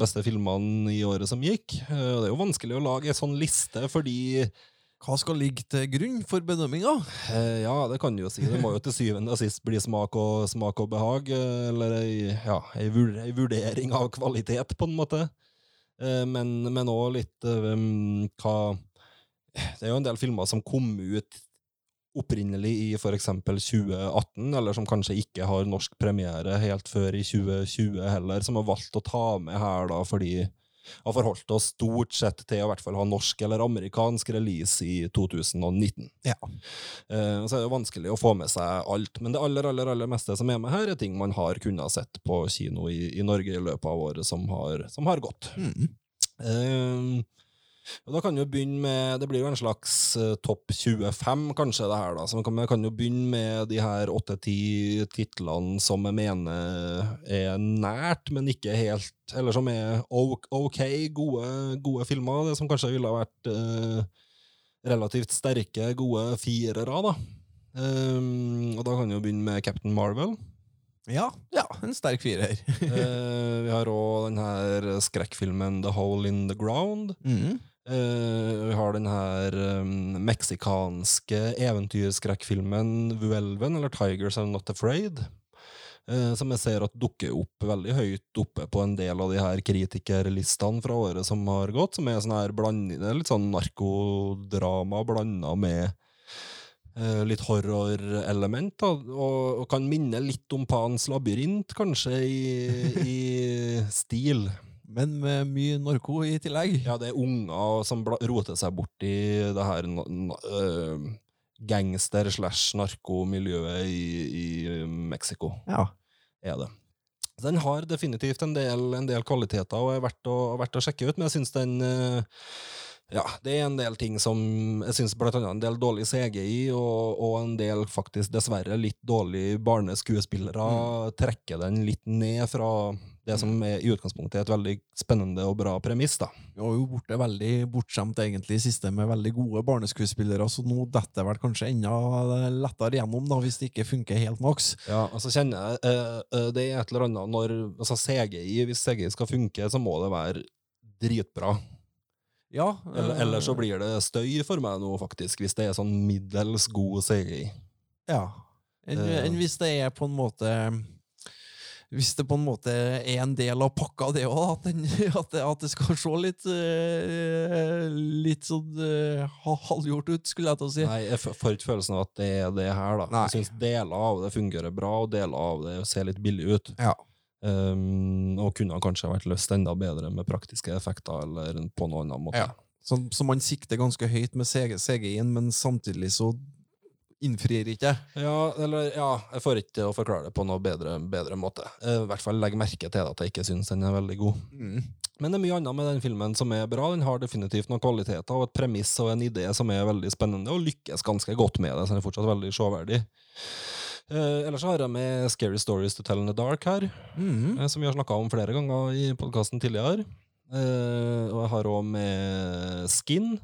Speaker 3: beste filmene i året som gikk. Det er jo vanskelig å lage en sånn liste, fordi
Speaker 4: Hva skal ligge til grunn for bedømminga?
Speaker 3: Eh, ja, det kan du jo si. Det må jo til syvende og sist bli smak og, smak og behag, eh, eller ei, ja, ei, vur, ei vurdering av kvalitet, på en måte. Eh, men òg litt um, hva Det er jo en del filmer som kom ut opprinnelig i eksempel 2018, eller som kanskje ikke har norsk premiere helt før i 2020 heller, som har valgt å ta med her da fordi har forholdt oss stort sett til å i hvert fall ha norsk eller amerikansk release i 2019.
Speaker 4: Ja.
Speaker 3: Uh, så er det vanskelig å få med seg alt, men det aller, aller, aller meste som er med her, er ting man har kunnet sett på kino i, i Norge i løpet av året som har, som har gått.
Speaker 4: Mm.
Speaker 3: Eh, og da kan vi jo begynne med Det blir jo en slags eh, topp 25, kanskje, det her, da. Så Vi kan, kan jo begynne med de her åtte-ti titlene som jeg mener er nært, men ikke helt Eller som er ok, gode, gode filmer. Det som kanskje ville ha vært eh, relativt sterke, gode firere, da. Um, og da kan vi jo begynne med Captain Marvel.
Speaker 4: Ja, ja, en sterk firer. <laughs>
Speaker 3: Eh, vi har òg den her skrekkfilmen The Hole in the Ground.
Speaker 4: Mm.
Speaker 3: Eh, vi har den her um, meksikanske eventyrskrekkfilmen Vuelven, eller Tigers Are Not Afraid. uh, som jeg ser at dukker opp veldig høyt oppe på en del av de her kritikerlistene fra året som har gått, som er sånn her blandende litt sånn narkodrama blanda med uh, litt horrorelement, og, og kan minne litt om Pans labyrint, kanskje, i, i stil.
Speaker 4: Men med mye narko i tillegg.
Speaker 3: Ja, det er unger som roter seg bort i det her na- na- øh, gangster- slash narkomiljøet i, i Mexico,
Speaker 4: Ja.
Speaker 3: er det. Den har definitivt en del, en del kvaliteter og er verdt å, verdt å sjekke ut, men jeg syns den uh, ja, det er en del ting som Jeg syns blant annet en del dårlig CGI og, og en del faktisk dessverre litt dårlig barneskuespillere trekker den litt ned fra det som er i utgangspunktet er et veldig spennende og bra premiss. da.
Speaker 4: Vi har jo blitt veldig bortskjemt egentlig i siste med veldig gode barneskuespillere, så nå detter vel kanskje enda lettere gjennom da, hvis det ikke funker helt maks.
Speaker 3: Ja, altså kjenner jeg eh, eh, Det er et eller annet når altså CGI, Hvis CGI skal funke, så må det være dritbra.
Speaker 4: Ja,
Speaker 3: Eller,
Speaker 4: eh,
Speaker 3: eller så blir det støy for meg nå, faktisk, hvis det er sånn middels god CGI.
Speaker 4: Ja. Enn
Speaker 3: en
Speaker 4: enn hvis det er på en måte Hvis det på en måte er en del av pakka, det òg, at, <laughs> at, at det skal se litt eh, Litt sånn eh, halvgjort ut, skulle jeg til å si.
Speaker 3: Nei, jeg får ikke følelsen av at det er det her, da.
Speaker 4: Nei.
Speaker 3: Jeg syns deler av det fungerer bra, og deler av det ser litt billig ut.
Speaker 4: Ja.
Speaker 3: Um, og kunne kanskje vært løst enda bedre med praktiske effekter eller på noen annen måte.
Speaker 4: Ja. Så, så man sikter ganske høyt med CG, CGI-en, men samtidig så innfrir ikke.
Speaker 3: Ja, eller ja, jeg får ikke til å forklare det på noe bedre, bedre måte. Eh, I hvert fall legg merke til at jeg ikke syns den er veldig god.
Speaker 4: Mm.
Speaker 3: Men det er mye annet med den filmen som er bra. Den har definitivt noen kvaliteter og et premiss og en idé som er veldig spennende, og lykkes ganske godt med det, så den er fortsatt veldig sjåverdig. Eh, ellers har jeg med Scary Stories to Tell in the Dark her,
Speaker 4: Mm.
Speaker 3: eh, som vi har snakka om flere ganger i podkasten tidligere. Eh, og jeg har òg med Skin.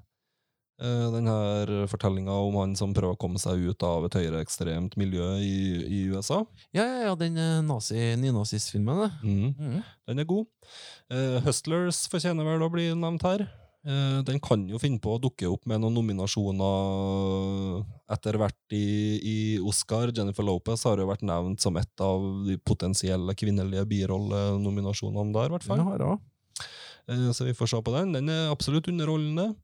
Speaker 3: Eh, den her fortellinga om han som prøver å komme seg ut av et høyreekstremt miljø i, i USA.
Speaker 4: Ja, ja, ja, den eh, nazi, nynazistfilmen.
Speaker 3: Mm.
Speaker 4: Mm.
Speaker 3: Den er god. Uh, Hustlers fortjener vel å bli nevnt her. Uh, den kan jo finne på å dukke opp med noen nominasjoner etter hvert i, i Oscar. Jennifer Lopez har jo vært nevnt som et av de potensielle kvinnelige birollenominasjonene der, i hvert fall. Eh, Så vi får se på den. Den er absolutt underholdende.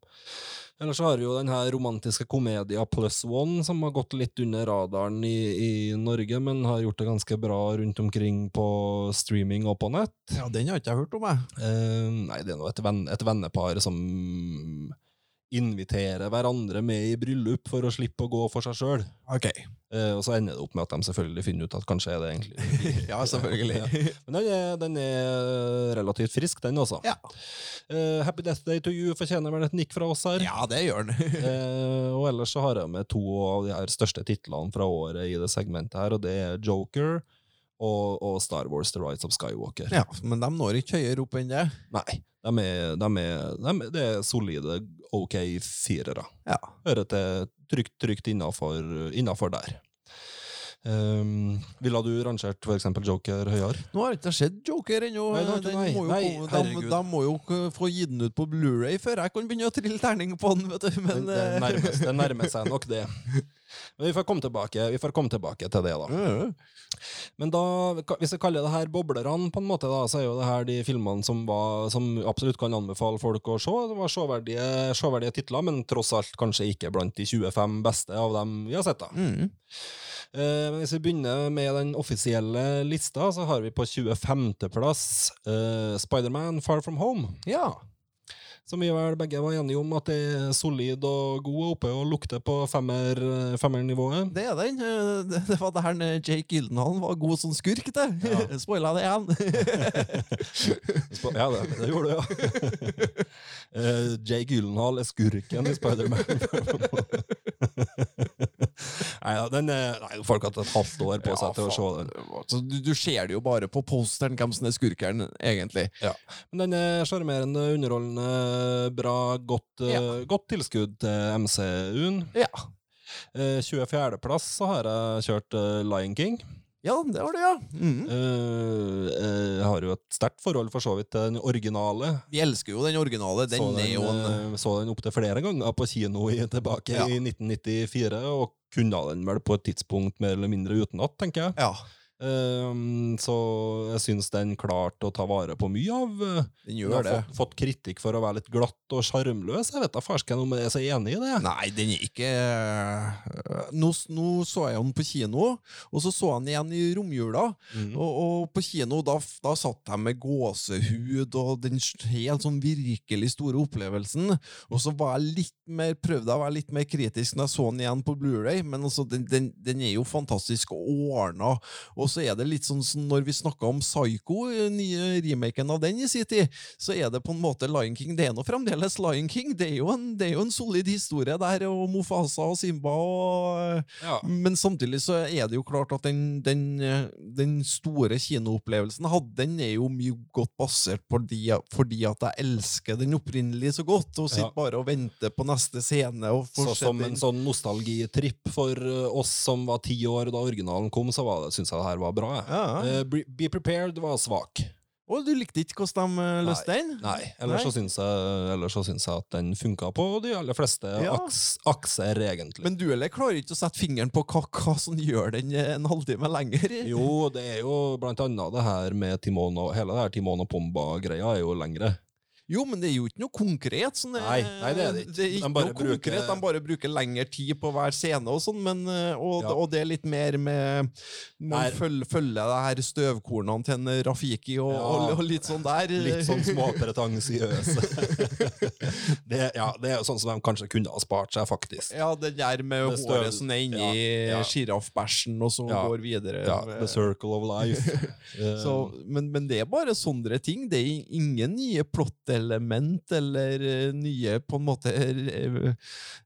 Speaker 3: Ellers så har vi jo den her romantiske komedia Plus One, som har gått litt under radaren i, i Norge, men har gjort det ganske bra rundt omkring på streaming og på nett.
Speaker 4: Ja, den har ikke jeg hørt om, jeg.
Speaker 3: Eh, nei, det er nå et, venn, et vennepar som inviterer hverandre med i bryllup for å slippe å gå for seg sjøl.
Speaker 4: Okay.
Speaker 3: Eh, og så ender det opp med at de selvfølgelig finner ut at kanskje er det egentlig <laughs>
Speaker 4: Ja, selvfølgelig.
Speaker 3: Ja. Men den er, den er relativt frisk, den også.
Speaker 4: Ja.
Speaker 3: Eh, Happy Death Day to You fortjener vel et nikk fra oss her.
Speaker 4: Ja, det gjør den. <laughs>
Speaker 3: Eh, og ellers så har jeg med to av de her største titlene fra året i det segmentet her, og det er Joker og, og Star Wars The Rights of Skywalker.
Speaker 4: ja, men de når ikke høyere opp enn det.
Speaker 3: Nei, de er, de er, de det er solide, ok firere.
Speaker 4: Ja.
Speaker 3: Hører til trygt, trygt innafor der. Um, ville du rangert eksempel Joker høyere?
Speaker 4: Nå har ikke sett Joker ennå. De, de må jo få gitt den ut på Blu-ray før jeg kan begynne å trille terning på den. vet du. Men,
Speaker 3: det, det,
Speaker 4: eh,
Speaker 3: nærmer, det <laughs> nærmer seg nok det. Men vi får komme tilbake, vi får komme tilbake til det, da. Men da, hvis jeg kaller det her boblerne, på en måte, da, så er jo det her de filmene som, var, som absolutt kan anbefale folk å se. Det var sjåverdige, sjåverdige titler, men tross alt kanskje ikke blant de 25 beste av dem vi har sett. da.
Speaker 4: Mm.
Speaker 3: Eh, men hvis vi begynner med den offisielle lista, så har vi på 25.-plass uh, Spiderman Far From Home.
Speaker 4: ja.
Speaker 3: Som vi vel begge var enige om at det er solid og god oppe og lukter på femmer, eh, femmernivået.
Speaker 4: Det er den. Eh, Det, var der eh, Jake Gyldenhallen var god som skurk, det.
Speaker 3: Ja. <laughs>
Speaker 4: Spoila det igjen. <laughs>
Speaker 3: Ja, det, det gjorde du, ja. <laughs> Eh, Jake Gyllenhaal er skurken i Spiderman. <laughs> nei, ja, den er, nei, folk har hatt et halvt år på seg til å se den.
Speaker 4: Så du, du ser det jo bare på posteren hvem som er skurkeren, egentlig.
Speaker 3: Men den er sjarmerende, underholdende, bra, godt, eh,
Speaker 4: Ja.
Speaker 3: godt tilskudd til MCU-en.
Speaker 4: Ja.
Speaker 3: Eh, 24.-plass så har jeg kjørt eh, Lion King.
Speaker 4: Ja, det var det, ja. Mm.
Speaker 3: Eh, jeg har jo et sterkt forhold for så vidt til den originale.
Speaker 4: Vi elsker jo den originale. Den,
Speaker 3: så den, eh, så den opptil flere ganger på kino i, tilbake
Speaker 4: Ja.
Speaker 3: i 1994, og kunne den vel på et tidspunkt mer eller mindre utenat, tenker jeg.
Speaker 4: Ja,
Speaker 3: Um, så jeg syns den klarte å ta vare på mye av uh,
Speaker 4: den
Speaker 3: Den
Speaker 4: gjør
Speaker 3: har
Speaker 4: det.
Speaker 3: fått, fått kritikk for å være litt glatt og sjarmløs. Jeg vet da farsken om jeg er så enig i det.
Speaker 4: Nei, den er ikke øh, nå, nå så jeg den på kino, og så så jeg den igjen i romjula.
Speaker 3: Mm.
Speaker 4: Og, og på kino, da, da satt jeg med gåsehud og den helt sånn virkelig store opplevelsen. Og så var jeg litt mer, prøvde jeg å være litt mer kritisk når jeg så den igjen på Blu-ray, men altså, den, den, den er jo fantastisk ordna. Og så er det litt sånn som når vi snakka om Psycho, eh, nye remaken av den i sin tid, så er det på en måte Lion King. Det er nå fremdeles Lion King. Det er jo en, det er jo en solid historie der, og Mofasa og Simba og
Speaker 3: Ja.
Speaker 4: men samtidig så er det jo klart at den, den, eh, den store kinoopplevelsen hadde, den er jo mye godt basert på de, fordi at jeg elsker den opprinnelige så godt, og sitter
Speaker 3: Ja.
Speaker 4: bare og venter på neste scene. Og fortsetter.
Speaker 3: Så som en sånn nostalgitripp for oss som var ti år da originalen kom, så var det, syns jeg det her var bra. Ja,
Speaker 4: Ja.
Speaker 3: Eh, Be Be Prepared var svak.
Speaker 4: Og du likte ikke hvordan de eh, løste den?
Speaker 3: Nei, ellers. Så, syns jeg, ellers så syns jeg at den funka på de aller fleste
Speaker 4: Ja.
Speaker 3: aks, akser, egentlig.
Speaker 4: Men du eller klarer ikke å sette fingeren på hva, hva som gjør den eh, en halvtime lenger?
Speaker 3: Jo, det er jo blant annet det her med Timon og hele det her Timon og Pomba-greia er jo lengre.
Speaker 4: Jo, men det er jo ikke noe konkret. Sånn,
Speaker 3: Nei, nei, det er det ikke.
Speaker 4: Det er
Speaker 3: De bare
Speaker 4: noe konkret, De bare bruker lengre tid på hver scene, og sånn, men, eh, og,
Speaker 3: Ja.
Speaker 4: og det er litt mer med Man følger, følger det her støvkornene til en Rafiki og,
Speaker 3: Ja.
Speaker 4: og, og litt sånn der.
Speaker 3: Litt sånn <laughs> småpretensiøse. <laughs> det, ja, det er sånn som de kanskje kunne ha spart seg, faktisk.
Speaker 4: Ja, det der med
Speaker 3: støv-
Speaker 4: håret som er inni
Speaker 3: Ja,
Speaker 4: sjiraffbæsjen, og så går videre.
Speaker 3: Ja, The Circle of Life. Eh, <laughs>
Speaker 4: Så, men, men det er bare sånne ting. Det er ingen nye plottelement eller eh, nye på en måte eh,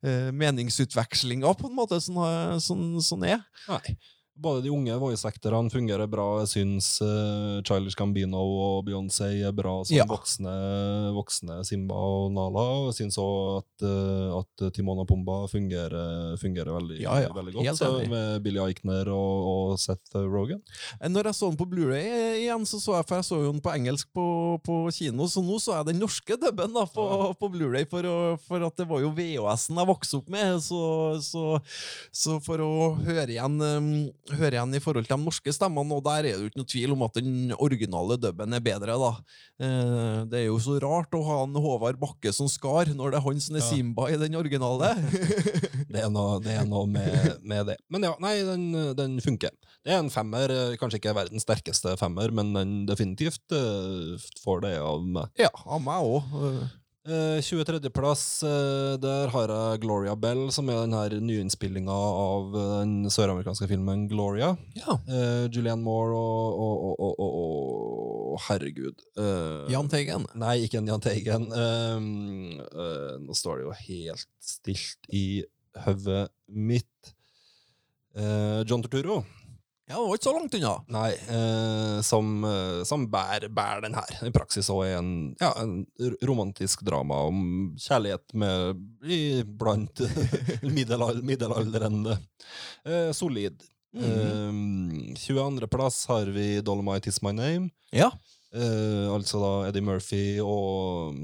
Speaker 4: eh, meningsutvekslinger på en måte som sånn, sånn er.
Speaker 3: Nei. Både de unge voice-actorene fungerer bra. Jeg syns uh, Childish Gambino og Beyoncé er bra som
Speaker 4: Ja.
Speaker 3: voksne, voksne Simba og Nala. Og jeg syns òg at, uh, at Timon og Pumba fungerer, fungerer veldig,
Speaker 4: Ja, ja,
Speaker 3: veldig godt. Så, med Billy Eichner og, og Seth Rogan.
Speaker 4: Eh, Når jeg så den på Blu-ray eh, igjen, så så jeg, for jeg så den på engelsk på, på kino, så nå så jeg den norske dubben da, på, på Blu-ray, for, for at det var jo VHS-en jeg vokste opp med, så, så, så for å høre igjen, um, høre igjen i forhold til de norske stemmene, og der er det jo ikke noe tvil om at den originale dubben er bedre, da. Eh, det er jo så rart å ha en Håvard Bakke som Skar, når det er han som er
Speaker 3: Ja.
Speaker 4: Simba i den originale. <laughs>
Speaker 3: Det er noe, det er noe med, med det. Men ja, nei, den, den funker. Det er en femmer. eh, Kanskje ikke verdens sterkeste femmer, men den definitivt uh, får det av meg.
Speaker 4: ja, av meg òg.
Speaker 3: Eh, 23.-plass, uh, der har jeg Gloria Bell, som er den her nyinnspillinga av eh, den søramerikanske filmen Gloria.
Speaker 4: Ja.
Speaker 3: Uh, Julianne Moore og, og, og, og, Herregud. eh,
Speaker 4: Jahn Teigen.
Speaker 3: Nei, ikke en Jahn Teigen. Um, eh, nå står det jo helt stilt i hodet mitt. Eh, John Turturro.
Speaker 4: Ja, det var ikke så langt unna.
Speaker 3: Nei, eh, som, eh, som bærer, bærer den her. I praksis også er en, ja, en romantisk drama om kjærlighet med blant <laughs> middelal middelaldrende. Eh, solid.
Speaker 4: Mhm.
Speaker 3: Eh, 22. plass har vi Dolomite Is My Name.
Speaker 4: Ja.
Speaker 3: Eh, altså da Eddie Murphy og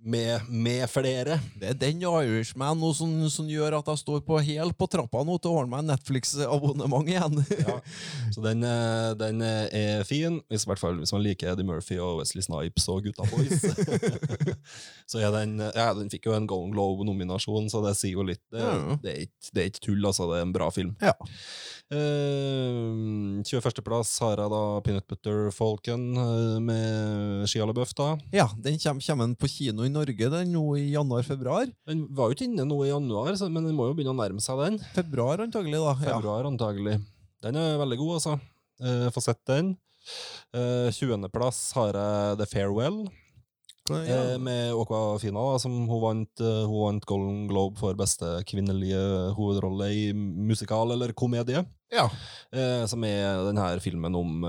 Speaker 3: med, med flere.
Speaker 4: Det er den Irishman nå som, som gjør at jeg står på helt på trappa nå til å ordne meg Netflix-abonnement igjen.
Speaker 3: Ja. <laughs> Så den, eh, den er fin, hvis, hvert fall hvis man liker Eddie Murphy og Wesley Snipes og Gutta Boys. <laughs> så er den Ja, den fikk jo en Golden Globe-nominasjon, så det sier jo litt. Det,
Speaker 4: Ja.
Speaker 3: det, er ikke, det er ikke tull, altså. Det er en bra film.
Speaker 4: Ja.
Speaker 3: Eh, 21.-plass har jeg da Peanut Butter Falcon eh, med Shia LaBeouf. da.
Speaker 4: ja, den kommer, kommer på kino i Norge den nå i januar-februar.
Speaker 3: Den var jo ikke inne nå i januar, så, men den må jo begynne å nærme seg den.
Speaker 4: Februar antagelig, da. Ja.
Speaker 3: Februar, antagelig. Den er veldig god, altså. Eh, Få sett den. Eh, 20.-plass har jeg The Farewell,
Speaker 4: Ja.
Speaker 3: eh, med Aquafina, da, som hun vant, eh, hun vant Golden Globe for beste kvinnelige hovedrolle i musikal eller komedie.
Speaker 4: ja.
Speaker 3: Eh, som er denne filmen om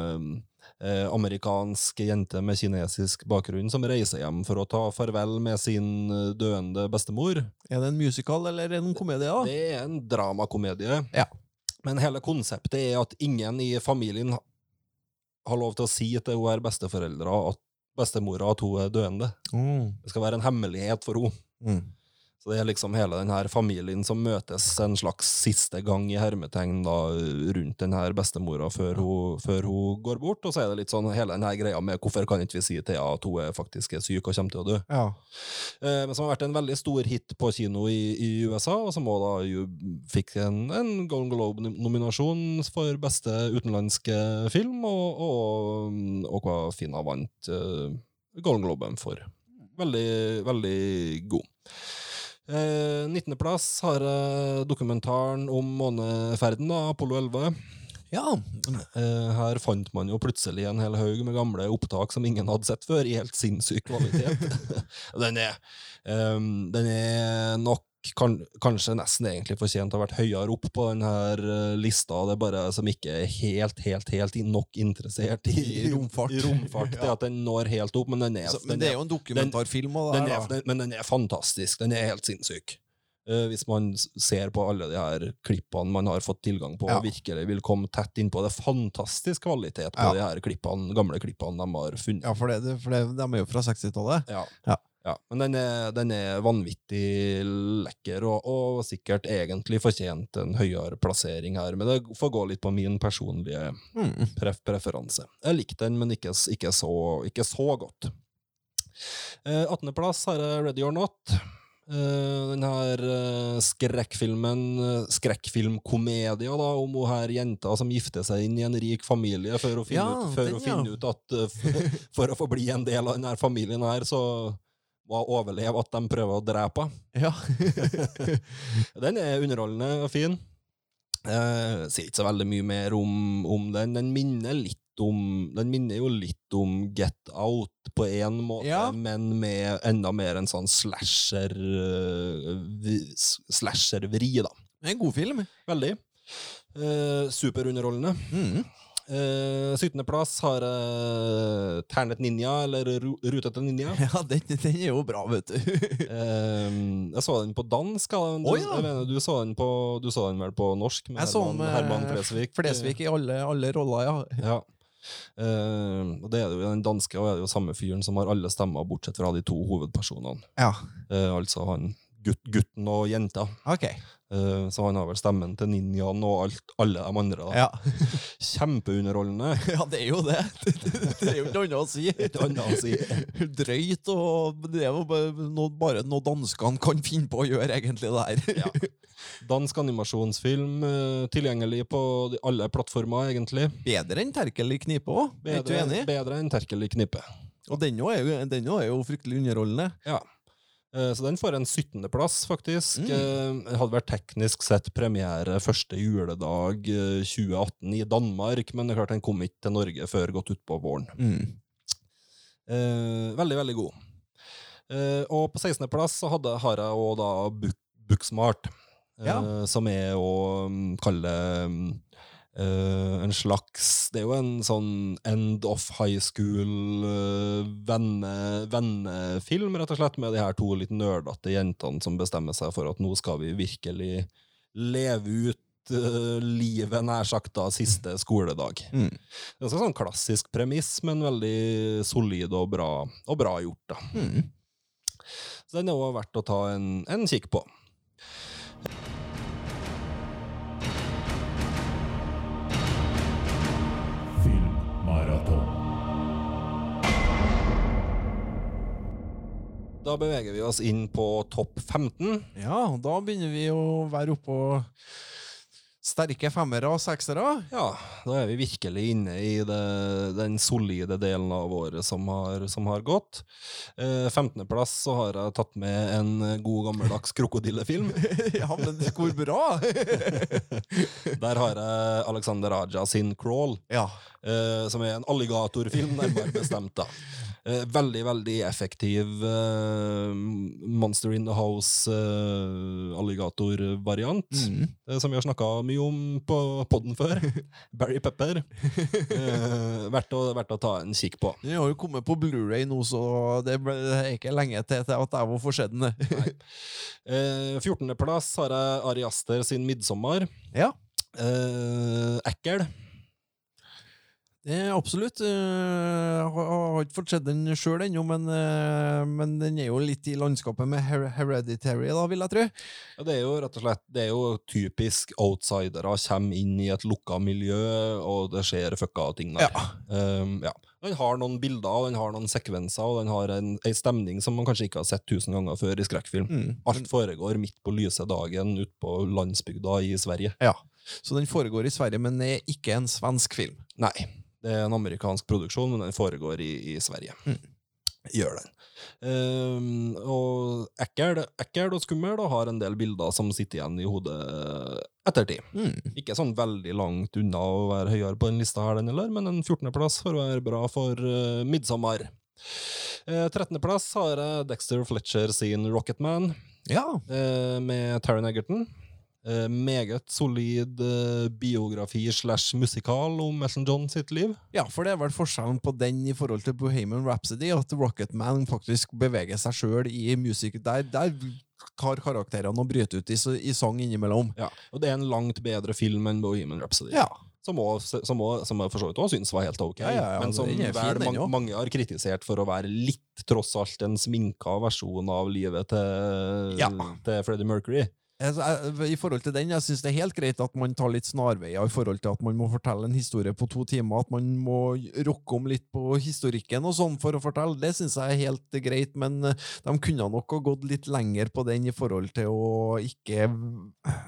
Speaker 3: eh, amerikansk jente med kinesisk bakgrunn som reiser hjem for å ta farvel med sin døende bestemor.
Speaker 4: Er det en musical eller er en komedie? da?
Speaker 3: Det er en dramakomedie.
Speaker 4: Ja.
Speaker 3: Men hele konseptet er at ingen i familien har lov til å si til hun er besteforeldra at bestemora hun er døende.
Speaker 4: Mm.
Speaker 3: Det skal være en hemmelighet for henne.
Speaker 4: Mm.
Speaker 3: Så det er liksom hele den her familien som møtes en slags siste gang i hermetegn da, rundt den her bestemora før hun, før hun går bort. Og så er det litt sånn hele den her greia med hvorfor kan ikke vi si til henne at hun er faktisk er syk og kommer til å dø.
Speaker 4: Ja.
Speaker 3: Eh, men som har vært en veldig stor hit på kino i, i USA, og som også da jo fikk en, en Golden Globe-nominasjon for beste utenlandske film, og, og, og hva Fina vant uh, Golden Globen for. Veldig, veldig god. Eh, 19.-plass har jeg dokumentaren om måneferden, da, Apollo 11.
Speaker 4: ja.
Speaker 3: Eh, her fant man jo plutselig en hel haug med gamle opptak som ingen hadde sett før, i helt sinnssyk kvalitet. <laughs> den, er, um, den er nok kan, kanskje nesten egentlig fortjent å ha vært høyere opp på denne lista. Det er bare som ikke er helt, helt, helt nok interessert i,
Speaker 4: I romfart.
Speaker 3: i romfart <laughs> til
Speaker 4: Ja.
Speaker 3: at den når helt opp, men den er,
Speaker 4: Så,
Speaker 3: den
Speaker 4: men det
Speaker 3: er
Speaker 4: jo en dokumentarfilm.
Speaker 3: Den er, den, men den er fantastisk. Den er helt sinnssyk. Uh, hvis man ser på alle de her klippene man har fått tilgang på,
Speaker 4: Ja.
Speaker 3: og virkelig vil komme tett innpå det. er Fantastisk kvalitet på
Speaker 4: Ja.
Speaker 3: de her klippene, gamle klippene de har funnet.
Speaker 4: Ja, for, det, for det, de er jo fra 60-tallet.
Speaker 3: Ja.
Speaker 4: Ja.
Speaker 3: Ja, men den er, den er vanvittig lekker, og, og sikkert egentlig fortjent en høyere plassering her. Men det får gå litt på min personlige
Speaker 4: Mm.
Speaker 3: pref preferanse. Jeg likte den, men ikke, ikke, så, ikke så godt. Eh, 18.-plass har jeg Ready or Not. Uh, den her uh, skrekkfilmen, uh, skrekkfilmkomedia da, om hun her jenta som gifter seg inn i en rik familie for å finne,
Speaker 4: Ja,
Speaker 3: ut, for
Speaker 4: den,
Speaker 3: å finne ja. ut at eh, f- <laughs> for å få bli en del av denne familien her, så må hun overleve at de prøver å drepe.
Speaker 4: Ja. <laughs>
Speaker 3: Den er underholdende og fin. Eh, sier ikke så veldig mye mer om, om den. Den minner litt om Den minner jo litt om Get Out på én måte,
Speaker 4: Ja.
Speaker 3: men med enda mer en sånn slasher eh, slasher-vri, da.
Speaker 4: En god film.
Speaker 3: Veldig. Eh, superunderholdende.
Speaker 4: Mm.
Speaker 3: Eh, 17.-plass har jeg Ternet Ninja, eller Ru- Rutete Ninja. <laughs>
Speaker 4: Ja, den, den er jo bra, vet du.
Speaker 3: uh, <laughs> jeg så den på dansk. Du,
Speaker 4: Å, ja.
Speaker 3: mener, du, så den på, du så den vel på norsk? Med
Speaker 4: Jeg så
Speaker 3: den
Speaker 4: med
Speaker 3: Herman Flesvig.
Speaker 4: Flesvig i alle, alle roller, ja. <laughs>
Speaker 3: Ja. Uh, og det er jo Den danske og er det jo samme fyren som har alle stemmer, bortsett fra de to hovedpersonene.
Speaker 4: Ja,
Speaker 3: Uh, altså han gutt, gutten og jenta.
Speaker 4: ok.
Speaker 3: Eh, så han har vel stemmen til ninjaen og alt, alle de andre. Da.
Speaker 4: Ja. <laughs>
Speaker 3: Kjempeunderholdende. <laughs>
Speaker 4: ja, det er jo <laughs> det. Det er jo ikke annet å si.
Speaker 3: Ikke annet å si.
Speaker 4: Drøyt, og det er jo bare bare noe danskene kan finne på å gjøre, egentlig, det her.
Speaker 3: Ja. Dansk animasjonsfilm, uh, tilgjengelig på alle plattformer, egentlig.
Speaker 4: Bedre enn Terkel i knipe òg, er du enig?
Speaker 3: bedre enn Terkel i knipe.
Speaker 4: Og den òg er er jo fryktelig underholdende.
Speaker 3: Ja. Eh, Så den får en 17.-plass, faktisk.
Speaker 4: Mm.
Speaker 3: Eh, Det hadde vært teknisk sett premiere første juledag eh, 2018 i Danmark, men det er klart den kom ikke til Norge før godt utpå våren.
Speaker 4: Mm.
Speaker 3: Eh, veldig, veldig god. Eh, og på 16.-plass så har jeg òg da Booksmart, eh,
Speaker 4: Ja.
Speaker 3: som er å um, kalle um, eh, en slags Det er jo en sånn end of high school uh, vennefilm, rett og slett, med de her to litt nerdete jentene som bestemmer seg for at nå skal vi virkelig leve ut uh, livet, nær sagt, da, siste skoledag.
Speaker 4: Mm.
Speaker 3: Ganske sånn klassisk premiss, men veldig solid og bra, og bra gjort. da.
Speaker 4: Mm.
Speaker 3: Så den er òg verdt å ta en, en kikk på. Da beveger vi oss inn på topp 15.
Speaker 4: Ja, da begynner vi å være oppå sterke femmere og seksere.
Speaker 3: Ja, da er vi virkelig inne i det, den solide delen av året som har, som har gått. Eh, 15.-plass så har jeg tatt med en god gammeldags krokodillefilm. <laughs>
Speaker 4: ja, men hvor bra! <laughs>
Speaker 3: Der har jeg Alexander Raja sin Crawl.
Speaker 4: ja.
Speaker 3: Eh, som er en alligatorfilm, nærmere bestemt. da. Uh, veldig, veldig effektiv uh, Monster in the House-alligatorvariant.
Speaker 4: Mm.
Speaker 3: som vi har snakka mye om på podden før. <laughs> Barry Pepper. Verdt, å, verdt å ta en kikk på.
Speaker 4: Den har jo kommet på Blu-ray nå, så det ble det er ikke lenge til, til at jeg må få se den.
Speaker 3: Eh, 14.-plass har jeg Ari Aster sin 'Midtsommer'.
Speaker 4: Ja,
Speaker 3: ekkel.
Speaker 4: Det er absolutt. Eh, Jeg har ikke fått sett den sjøl ennå, men, eh, men den er jo litt i landskapet med Her Hereditary, da, vil jeg tro.
Speaker 3: Ja, det er jo rett og slett Det er jo typisk outsidere kommer inn i et lukka miljø, og det skjer fucka ting der.
Speaker 4: Ja.
Speaker 3: Um, ja. Den har noen bilder, og den har noen sekvenser, og den har en, en stemning som man kanskje ikke har sett tusen ganger før i skrekkfilm.
Speaker 4: Mm.
Speaker 3: Alt foregår midt på lyse dagen ute på landsbygda i Sverige.
Speaker 4: Ja. Så den foregår i Sverige, men er ikke en svensk film.
Speaker 3: Nei, det er en amerikansk produksjon, men den foregår i, i Sverige. Gjør den. Um, og ekkel, ekkel og skummel og har en del bilder som sitter igjen i hodet ettertid.
Speaker 4: Mm.
Speaker 3: Ikke sånn veldig langt unna å være høyere på den lista her, den heller, men en 14.-plass får være bra for uh, midtsommer. Uh, 13.-plass har jeg Dexter Fletcher sin Rocketman
Speaker 4: Ja.
Speaker 3: uh, med Taron Egerton. Uh, meget solid eh, biografi slash musikal om Elton John sitt liv.
Speaker 4: ja, for det er vel forskjellen på den i forhold til Bohemian Rhapsody, at Rocketman faktisk beveger seg sjøl i musikk. Der, der tar karakterene og bryter ut i, i sang innimellom.
Speaker 3: Ja, og det er en langt bedre film enn Bohemian Rhapsody.
Speaker 4: Ja.
Speaker 3: Som, også, som, også, som jeg for så vidt også syns var helt ok,
Speaker 4: Ja, ja, ja,
Speaker 3: men som
Speaker 4: fin,
Speaker 3: mange, mange har kritisert for å være litt tross alt en sminka versjon av livet til,
Speaker 4: Ja.
Speaker 3: til Freddie Mercury.
Speaker 4: Jeg- I forhold til den, jeg syns det er helt greit at man tar litt snarveier i forhold til at man må fortelle en historie på to timer, at man må rokke om litt på historikken og sånn for å fortelle. Det syns jeg er helt greit, men eh, de kunne nok ha gått litt lenger på den i forhold til å ikke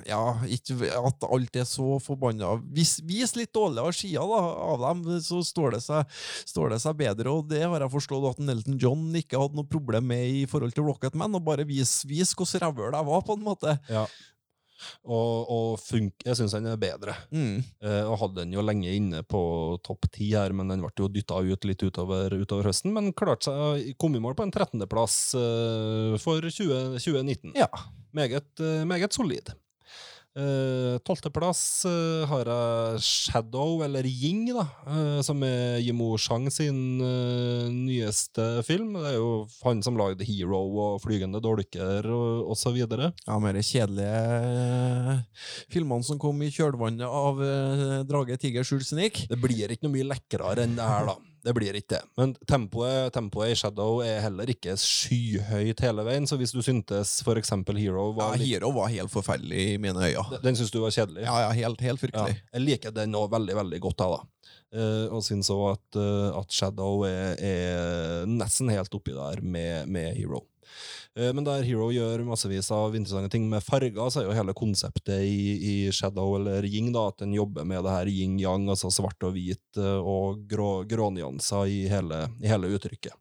Speaker 4: Ja, ikke at alt er så forbanna Vis, vis litt dårligere sider av dem, så står det, seg, står det seg bedre, og det har jeg forstått at Nelton John ikke hadde noe problem med i forhold til Rocketman, og bare vis, vis hvordan rævhøl jeg var, på en måte.
Speaker 3: Ja. Og, og funk, jeg syns den er bedre.
Speaker 4: Mm.
Speaker 3: Eh, og hadde den jo lenge inne på topp ti her, men den ble jo dytta ut litt utover, utover høsten. Men klarte seg, kom i mål på en 13.-plass eh, for 20, 2019.
Speaker 4: Ja.
Speaker 3: Meget, eh, meget solid. Tolvteplass uh, har jeg Shadow, eller Ying, da, eh, som er Yimo Shang sin eh, nyeste film. Det er jo han som lagde Hero og Flygende dolker og, osv.
Speaker 4: Ja, mer kjedelige eh, filmene som kom i kjølvannet av eh, Drage, tiger, skjul, snik.
Speaker 3: Det blir ikke noe mye lekrere enn det her, da. Det blir ikke det. Men tempoet, tempoet i Shadow er heller ikke skyhøyt hele veien, så hvis du syntes eksempel Hero
Speaker 4: Ja,
Speaker 3: var litt
Speaker 4: Hero var helt forferdelig i mine øyne.
Speaker 3: Den syns du var kjedelig?
Speaker 4: Ja, ja, helt, helt
Speaker 3: Ja, jeg liker den òg veldig, veldig godt, jeg, da. Uh, og syns òg at, uh, at Shadow er, er nesten helt oppi der med, med Hero. Eh, men der Hero gjør massevis av interessante ting med farger, så er jo hele konseptet i, i Shadow eller Ying da, at den jobber med det her yin-yang, altså svart og hvit eh, og grå, grånyanser i hele, i hele uttrykket.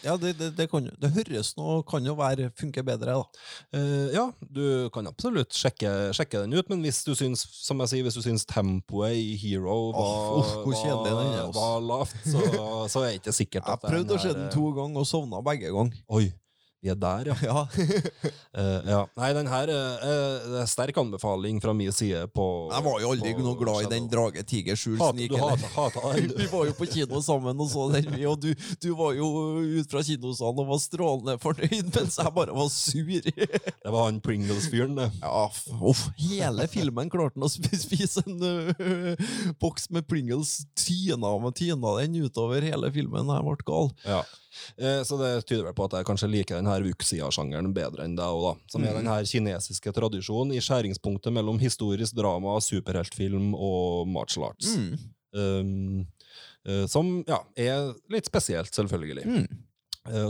Speaker 4: Ja, det, det, det, kan, det høres nå kan jo være funke bedre, da.
Speaker 3: Uh, ja, du kan absolutt sjekke, sjekke den ut, men hvis du syns som jeg sier, hvis du syns tempoet i Hero var,
Speaker 4: oh,
Speaker 3: var,
Speaker 4: altså.
Speaker 3: var lavt, så, så er det ikke sikkert at den
Speaker 4: prøvde å se den to ganger og sovna begge ganger.
Speaker 3: Oi, vi er der, ja. <laughs>
Speaker 4: Ja.
Speaker 3: uh, <laughs> ja. Nei, den her uh, er sterk anbefaling fra min side på
Speaker 4: Jeg var jo aldri
Speaker 3: på
Speaker 4: noe glad i den. Drage, tiger, skjul,
Speaker 3: Hat-
Speaker 4: snik.
Speaker 3: Du hater hata <laughs>
Speaker 4: Vi var jo på kino sammen og så den, og du, du var jo ut fra kinosalen og var strålende fornøyd, mens jeg bare var sur.
Speaker 3: Det var han Pringles-fyren, det.
Speaker 4: Ja, uff. Hele filmen klarte han å spise en uh, boks med Pringles. Tyna med tyna den utover hele filmen. Jeg ble gal.
Speaker 3: Ja. Eh, så det tyder vel på at jeg kanskje liker denne Wuxia-sjangeren bedre enn deg òg, da. Som er denne kinesiske tradisjonen i skjæringspunktet mellom historisk drama, superheltfilm og martial arts.
Speaker 4: Mm.
Speaker 3: Um, eh, som ja, er litt spesielt, selvfølgelig.
Speaker 4: Mm.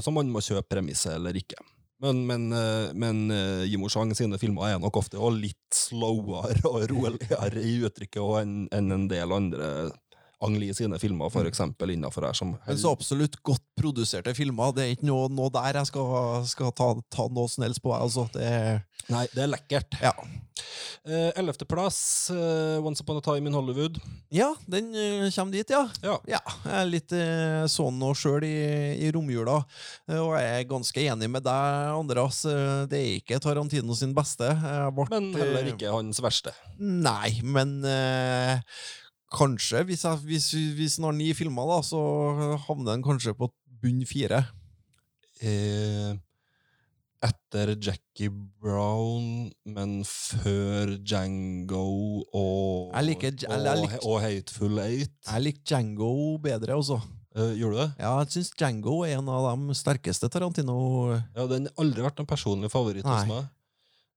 Speaker 3: Som man må kjøpe premisset eller ikke. Men, men, eh, men eh, Jimo Chang sine filmer er nok ofte litt slowere og roligere i uttrykket enn enn en del andre Ang Lee sine filmer, for eksempel, innenfor her som
Speaker 4: Men så absolutt godt produserte filmer. Det er ikke noe, noe der jeg skal, skal ta, ta noe som helst på. Altså. Det er,
Speaker 3: Nei, det er lekkert.
Speaker 4: ja.
Speaker 3: Eh, Ellevteplass, uh, Once Upon a Time in Hollywood.
Speaker 4: ja, den uh, kommer dit, ja.
Speaker 3: Ja.
Speaker 4: Ja, jeg er litt eh, sånn nå sjøl i, i romjula, eh, og jeg er ganske enig med deg, Andreas. Eh, Det er ikke Tarantino sin beste. Ble,
Speaker 3: Men heller
Speaker 4: eh,
Speaker 3: ikke hans verste.
Speaker 4: Nei, men eh, kanskje. Hvis, jeg, hvis, hvis den har ni filmer, da, så havner den kanskje på bunn fire.
Speaker 3: Eh, etter Jackie Brown, men før Django og
Speaker 4: Jeg liker jeg,
Speaker 3: jeg
Speaker 4: liker-
Speaker 3: og Hateful Eight.
Speaker 4: Jeg liker Django bedre, altså.
Speaker 3: Eh, gjorde du det?
Speaker 4: Ja, jeg syns Django er en av de sterkeste Tarantino
Speaker 3: Ja, Den har aldri vært en personlig favoritt hos
Speaker 4: Nei.
Speaker 3: meg.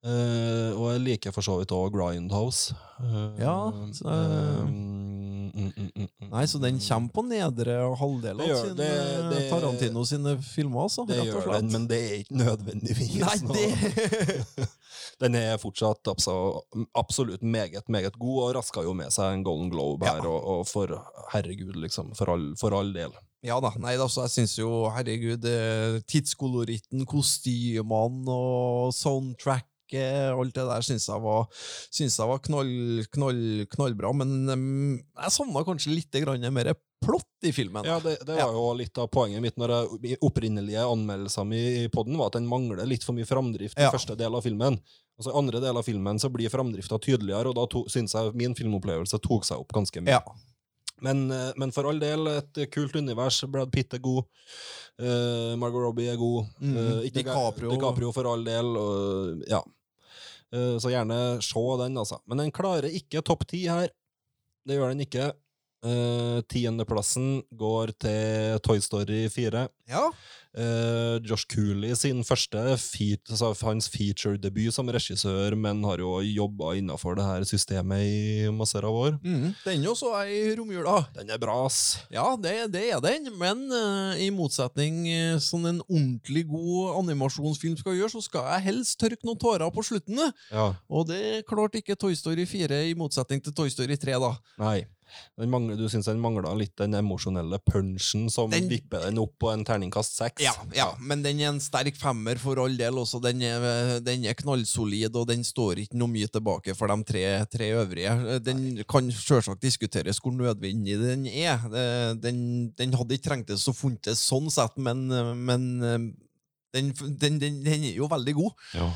Speaker 3: Eh, og jeg liker for så vidt òg Grindhouse. Uh,
Speaker 4: Ja, så-
Speaker 3: uh, mm, mm, mm,
Speaker 4: Nei, så den kommer på nedre halvdel av
Speaker 3: gjør- det- det-
Speaker 4: Tarantino sine filmer, altså.
Speaker 3: Det gjør den, men det er ikke nødvendigvis
Speaker 4: Nei, det <laughs>
Speaker 3: Den er fortsatt absolutt meget, meget god, og raska jo med seg en Golden Globe
Speaker 4: Ja.
Speaker 3: her, og, og for herregud, liksom, for all, for all del.
Speaker 4: Ja da, nei, altså, jeg syns jo, herregud, tidskoloritten, kostymene og soundtracket, alt det der syns jeg var, synes jeg var knall, knall, knallbra, men um, jeg savna kanskje litt mer plott i filmen.
Speaker 3: Ja, det, det var jo litt av poenget mitt når jeg, opprinnelige anmeldelser i, i podden, var at den mangler litt for mye framdrift i
Speaker 4: Ja.
Speaker 3: første del av filmen. Altså I andre del av filmen så blir framdrifta tydeligere, og da to, syns jeg min filmopplevelse tok seg opp ganske mye.
Speaker 4: Ja.
Speaker 3: Men, eh, men for all del, et kult univers. Brad Pitt er god. Uh, Margot Robbie er god. Mm, uh,
Speaker 4: DiCaprio.
Speaker 3: DiCaprio for all del. Og, ja. Eh, så gjerne se den, altså. Men den klarer ikke topp ti her. Det gjør den ikke. Uh, Tiendeplassen går til Toy Story 4.
Speaker 4: Ja.
Speaker 3: Eh, Josh Cooley sin første feat, altså hans feature-debut som regissør, men har jo jobba innafor det her systemet i masser av år.
Speaker 4: Mm. Den jo så jeg i romjula.
Speaker 3: Den er bra, ass.
Speaker 4: Ja, det, det er den, men uh, i motsetning uh, sånn en ordentlig god animasjonsfilm skal gjøre, så skal jeg helst tørke noen tårer på slutten.
Speaker 3: Ja.
Speaker 4: Og det klarte ikke Toy Story 4, i motsetning til Toy Story 3, da.
Speaker 3: Nei. Den mangler, du syns den mangla litt den emosjonelle punchen som
Speaker 4: Den-
Speaker 3: vipper den opp på en terningkast seks?
Speaker 4: Ja, ja, men den er en sterk femmer for all del også. Den er, den er knallsolid, og den står ikke noe mye tilbake for de tre, tre øvrige. Den kan selvsagt diskuteres hvor nødvendig den er. Den, den hadde ikke trengtes å funtes sånn sett, men, men den, den, den, den er jo veldig god.
Speaker 3: Ja.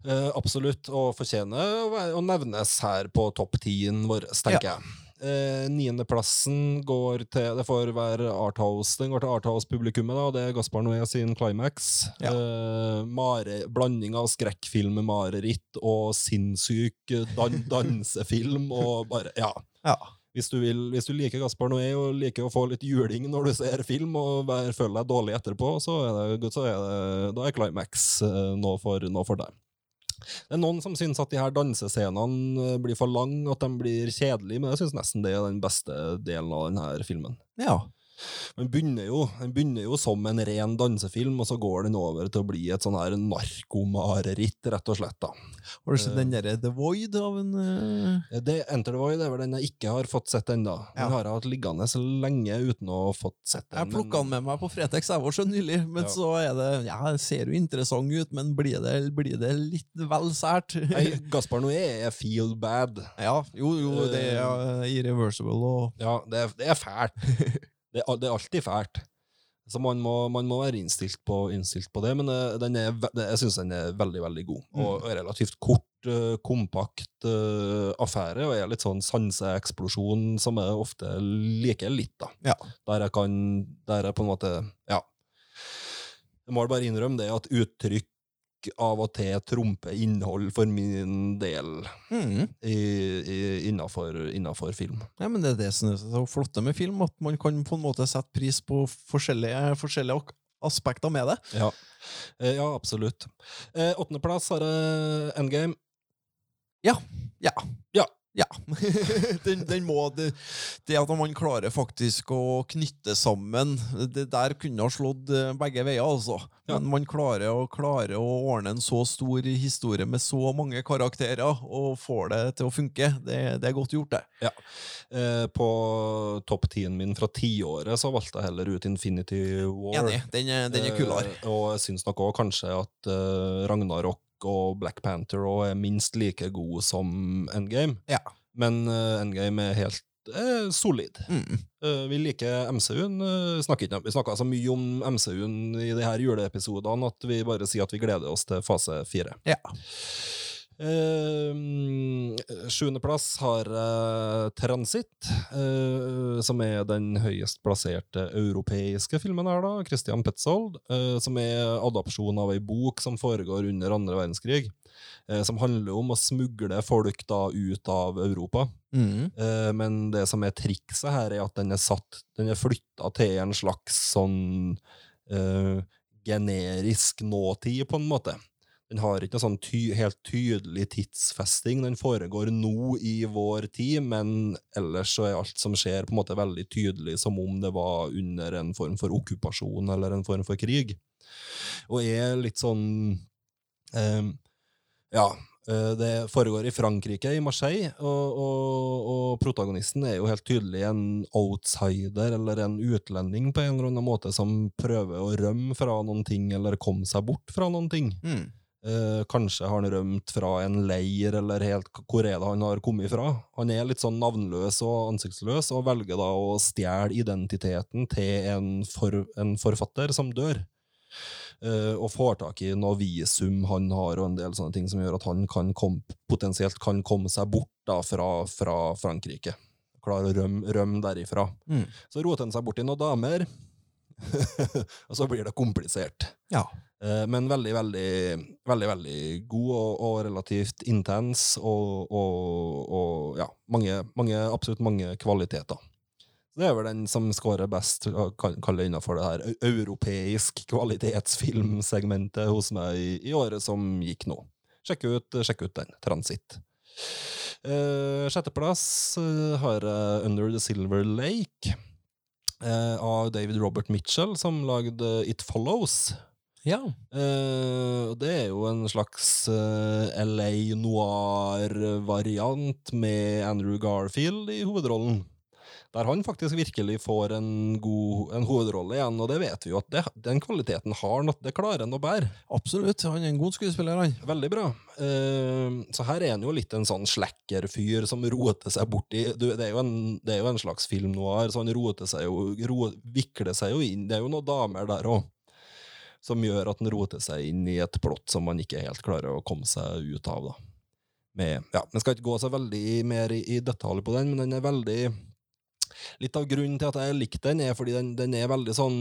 Speaker 3: Eh, absolutt, og fortjener å, nevnes her på topp tien vår, tenker jeg. Eh, Niendeplassen går til Det får være Arthouse. Den går til Arthouse-publikummet, da. og Det er Gaspar Noé sin climax.
Speaker 4: Ja.
Speaker 3: Eh, mare, blanding av skrekkfilm-mareritt og sinnssyk dan <laughs> dansefilm og bare Ja.
Speaker 4: Ja.
Speaker 3: Hvis du, vil, hvis du liker Gaspar Noé og liker å få litt juling når du ser film, og føler deg dårlig etterpå, så er det, så er det, da er Climax eh, noe for, noe for deg. Det er noen som syns at de her dansescenene eh, blir for lange, at de blir kjedelige, men jeg syns nesten det er den beste delen av denne filmen.
Speaker 4: Ja.
Speaker 3: Den begynner, jo, den begynner jo som en ren dansefilm, og så går den over til å bli et sånn her narkomareritt, rett og slett. da.
Speaker 4: Har du sett den derre The Void av en uh...
Speaker 3: Det Enter the Void er vel den jeg ikke har fått sett ennå. Den
Speaker 4: Ja.
Speaker 3: har jeg hatt liggende så lenge uten å ha fått sett den.
Speaker 4: Jeg plukka den med meg på Fretex jeg var så nylig, men
Speaker 3: Ja.
Speaker 4: så er det Ja, ser jo interessant ut, men blir det, blir det litt vel sært? <laughs>
Speaker 3: Nei, Gaspar Noé er feel bad.
Speaker 4: Ja, jo, jo, det er irreversible og
Speaker 3: Ja, det er, det er fælt. <laughs> Det er, det er alltid fælt. Så man må, man må være innstilt på, innstilt på det, men eh, den er, jeg syns den er veldig, veldig god. Og relativt kort, eh, kompakt eh, affære, og er litt sånn sanseeksplosjon som jeg ofte liker litt, da.
Speaker 4: Ja.
Speaker 3: Der jeg kan Der jeg på en måte Ja. Jeg må bare innrømme det at uttrykk av og til trumfer innhold for min del
Speaker 4: mm.
Speaker 3: innafor, film.
Speaker 4: Ja, men det er det som er så flotte med film, at man kan på en måte sette pris på forskjellige, forskjellige aspekter med det.
Speaker 3: Ja, eh, ja absolutt. Eh, Åttendeplass har jeg Endgame.
Speaker 4: Ja. Ja.
Speaker 3: Ja.
Speaker 4: Ja. <laughs> den, den må det, det at man klarer faktisk å knytte sammen Det der kunne ha slått eh, begge veier, altså.
Speaker 3: Ja.
Speaker 4: Men man klarer å, klarer å ordne en så stor historie med så mange karakterer og får det til å funke. Det, det er godt gjort, det.
Speaker 3: Eh, på topp tien min fra tiåret så valgte jeg heller ut Infinity War.
Speaker 4: Enig. Den er, den er kulere.
Speaker 3: Eh, og jeg syns nok òg kanskje at eh, Ragnarok og Black Panther og er minst like god som Endgame.
Speaker 4: Ja.
Speaker 3: Men uh, Endgame er helt eh, solid.
Speaker 4: Mm.
Speaker 3: Uh, vi liker MCU-en. Uh, snakker ikke, vi snakka så mye om MCU-en i de her juleepisodene at vi bare sier at vi gleder oss til fase fire.
Speaker 4: Ja.
Speaker 3: Uh, Sjuendeplass har uh, Transit, uh, som er den høyest plasserte europeiske filmen her, da. Christian Petzold, Uh, som er adopsjon av ei bok som foregår under andre verdenskrig. eh, som handler om å smugle folk da ut av Europa.
Speaker 4: Mm.
Speaker 3: Eh, men det som er trikset her, er at den er satt Den er flytta til en slags sånn eh, generisk nåtid, på en måte. Den har ikke noe sånn ty helt tydelig tidsfesting. Den foregår nå i vår tid, men ellers så er alt som skjer, på en måte veldig tydelig, som om det var under en form for okkupasjon eller en form for krig. Og er litt sånn eh, Ja. eh, Det foregår i Frankrike, i Marseille, og, og, og protagonisten er jo helt tydelig en outsider eller en utlending på en eller annen måte som prøver å rømme fra noen ting eller komme seg bort fra noen ting.
Speaker 4: Mm.
Speaker 3: Eh, kanskje har han rømt fra en leir, eller helt hvor er det han har kommet fra? Han er litt sånn navnløs og ansiktsløs, og velger da å stjele identiteten til en, for, en forfatter som dør. Eh, og får tak i noe visum han har, og en del sånne ting som gjør at han kan kom, potensielt kan komme seg bort da fra, fra Frankrike. Klarer å rømme, rømme derifra.
Speaker 4: Mm.
Speaker 3: Så roter han seg bort i noen damer, <laughs> og så blir det komplisert.
Speaker 4: Ja.
Speaker 3: Eh, Men veldig, veldig, veldig veldig god og, og relativt intens, og, og, og ja, mange, mange, absolutt mange kvaliteter. Det er vel den som scorer best, kall det innenfor det her europeisk kvalitetsfilmsegmentet hos meg i, i året som gikk nå. Sjekk ut, sjekk ut den. Transit. Eh, sjetteplass eh, har jeg Under the Silver Lake eh, av David Robert Mitchell, som lagde It Follows.
Speaker 4: Ja.
Speaker 3: Uh, og det er jo en slags uh, LA noir-variant med Andrew Garfield i hovedrollen. Der han faktisk virkelig får en god en hovedrolle igjen, og det vet vi jo at det, den kvaliteten har han, at det klarer han å bære.
Speaker 4: Absolutt. Han er en god skuespiller, han.
Speaker 3: Veldig bra. Uh, så her er han jo litt en sånn slekkerfyr som roter seg borti det, er jo en, det er jo en slags film noir, så han roter seg jo, ro, vikler seg jo inn. Det er jo noen damer der òg som gjør at han roter seg inn i et plott som man ikke helt klarer å komme seg ut av. da. Med, ja, Man skal ikke gå så veldig mer i, i detalj på den, men den er veldig Litt av grunnen til at jeg likte den, er fordi den, den er veldig sånn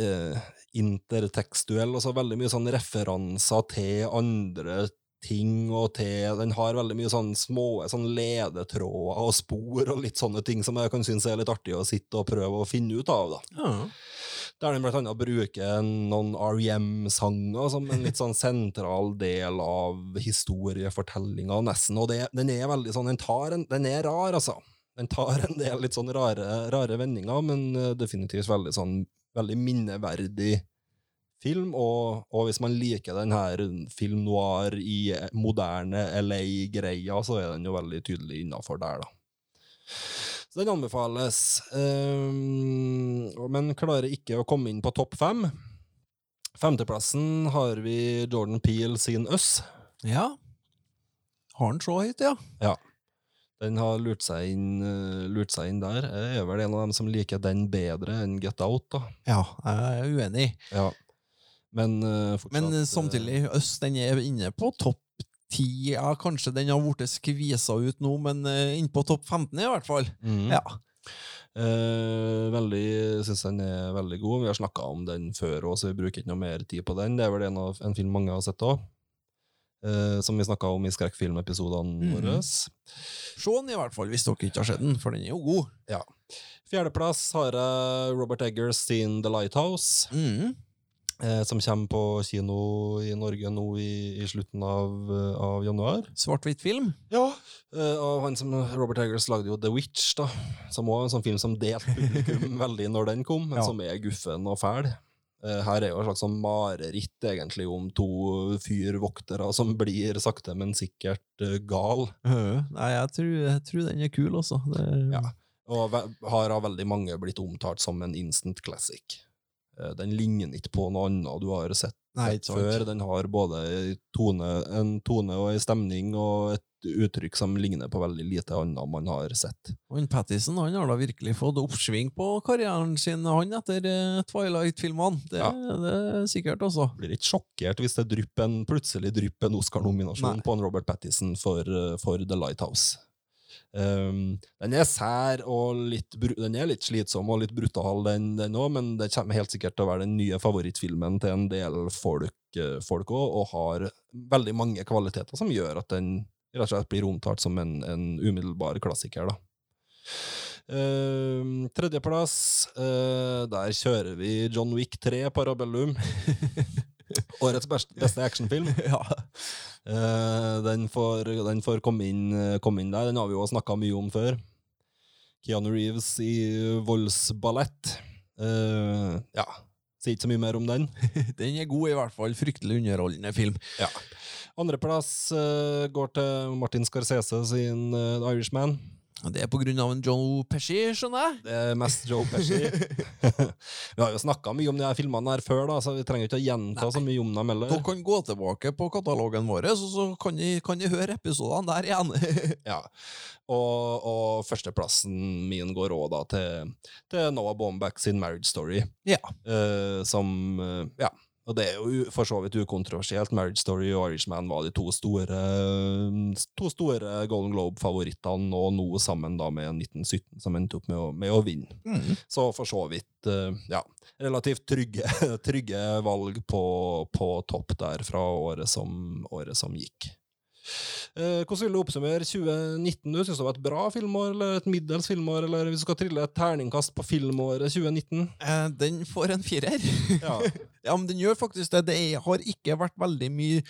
Speaker 3: eh, intertekstuell, og så veldig mye sånn referanser til andre ting, og til Den har veldig mye sånn små sånn ledetråder og spor og litt sånne ting som jeg kan synes er litt artig å sitte og prøve å finne ut av. da.
Speaker 4: Ja.
Speaker 3: Der blant annet bruker noen REM-sanger som en litt sånn sentral del av historiefortellinga, nesten. Og det, den er veldig sånn, den, en, den er rar, altså. Den tar en del litt sånn rare, rare vendinger, men eh, definitivt veldig sånn veldig minneverdig film. Og, og hvis man liker den her film noir i moderne LA-greia, så er den jo veldig tydelig innafor der, da. Så den anbefales, Um, men klarer ikke å komme inn på topp fem. Femteplassen har vi Jordan Peel sin Us.
Speaker 4: ja. Har han så høyt, ja? Ja.
Speaker 3: Den har lurt seg inn, eh, lurt seg inn der. Jeg er vel en av dem som liker den bedre enn Get Out, da.
Speaker 4: Ja, jeg er uenig.
Speaker 3: Ja. Men uh, fortsatt
Speaker 4: Men eh, samtidig, Øst den er inne på topp ti. Ja, kanskje den har blitt skvisa ut nå, men uh, innpå topp 15 i hvert fall.
Speaker 3: Mm.
Speaker 4: Ja.
Speaker 3: Eh, veldig, synes den er veldig god. Vi har snakka om den før òg, så vi bruker ikke noe mer tid på den. Det er vel en, av, en film mange har sett òg. som vi snakka om i skrekkfilmepisodene
Speaker 4: mm.
Speaker 3: våre.
Speaker 4: Se den i hvert fall, hvis dere ikke har sett den, for den er jo god. Ja.
Speaker 3: Fjerdeplass har jeg Robert Eggers sin The Lighthouse,
Speaker 4: Mm.
Speaker 3: Eh, som kommer på kino i Norge nå i, i slutten av, eh, av januar.
Speaker 4: Svart-hvitt film.
Speaker 3: Ja, eh, og han som Robert Eggers lagde jo The Witch, da, som var en sånn film som delte publikum <laughs> veldig når den kom, men
Speaker 4: Ja.
Speaker 3: som er guffen og fæl. Eh, Her er jo et slags sånn mareritt egentlig om to fyrvoktere som blir sakte, men sikkert eh, gal.
Speaker 4: Nei, jeg tror, jeg tror den er kul, altså. Det,
Speaker 3: Ja. Og har av veldig mange blitt omtalt som en instant classic. Eh, Den ligner ikke på noe annet du har sett,
Speaker 4: Nei,
Speaker 3: før. Den har både tone, en tone og en stemning og et uttrykk som ligner på veldig lite annet man har sett.
Speaker 4: Han Pattison han har da virkelig fått oppsving på karrieren sin, han, etter eh, Twilight-filmene. Det,
Speaker 3: Ja.
Speaker 4: det er sikkert, også.
Speaker 3: Blir ikke sjokkert hvis det drypper en, plutselig drypper en Oscar-nominasjon på en Robert Pattison for, eh, for The Lighthouse. Um, den er sær og litt, den er litt slitsom og litt brutal, den òg, men det kommer helt sikkert til å være den nye favorittfilmen til en del folk eh, folk også, og har veldig mange kvaliteter som gjør at den rett og slett blir omtalt som en, en umiddelbar klassiker. da. Uh, Tredjeplass, uh, der kjører vi John Wick 3 Parabellum. <laughs> <laughs> Årets best, beste actionfilm. <laughs>
Speaker 4: ja.
Speaker 3: Uh, den, får, den får komme inn, eh, komme inn der. Den har vi jo snakka mye om før. Keanu Reeves i voldsballett. Uh, ja, sier ikke så mye mer om den. <laughs>
Speaker 4: Den er god, i hvert fall. Fryktelig underholdende film.
Speaker 3: Andreplass uh, går til Martin Scorsese sin uh, The Irishman.
Speaker 4: Det er en Joe Pesci, skjønner jeg.
Speaker 3: Det er mest Joe Pesci. <laughs> vi har jo snakka mye om de her filmene her før, da, så vi trenger ikke å gjenta så mye om dem heller.
Speaker 4: Dere kan gå tilbake på katalogen vår, så, så kan de, høre episodene der igjen. <laughs>
Speaker 3: Ja. Og, og førsteplassen min går òg til, til Noah Baumbach sin Marriage Story.
Speaker 4: Ja.
Speaker 3: Uh, som uh, Ja. Og det er jo for så vidt ukontroversielt. Marriage Story og Irishman var de to store, to store Golden Globe-favorittene, og nå sammen da med 1917, som endte opp med å, med å vinne.
Speaker 4: Mm.
Speaker 3: Så for så vidt eh, ja, relativt trygge, <laughs> trygge valg på, på topp der fra året som, året som gikk. Eh, hvordan vil du oppsummere 2019? Du Syns det var et bra filmår, eller et middels filmår, eller hvis du skal trille et terningkast på filmåret 2019?
Speaker 4: Eh, den får en firer.
Speaker 3: Ja. <laughs>
Speaker 4: Ja, men den gjør faktisk det. Det har ikke vært veldig mye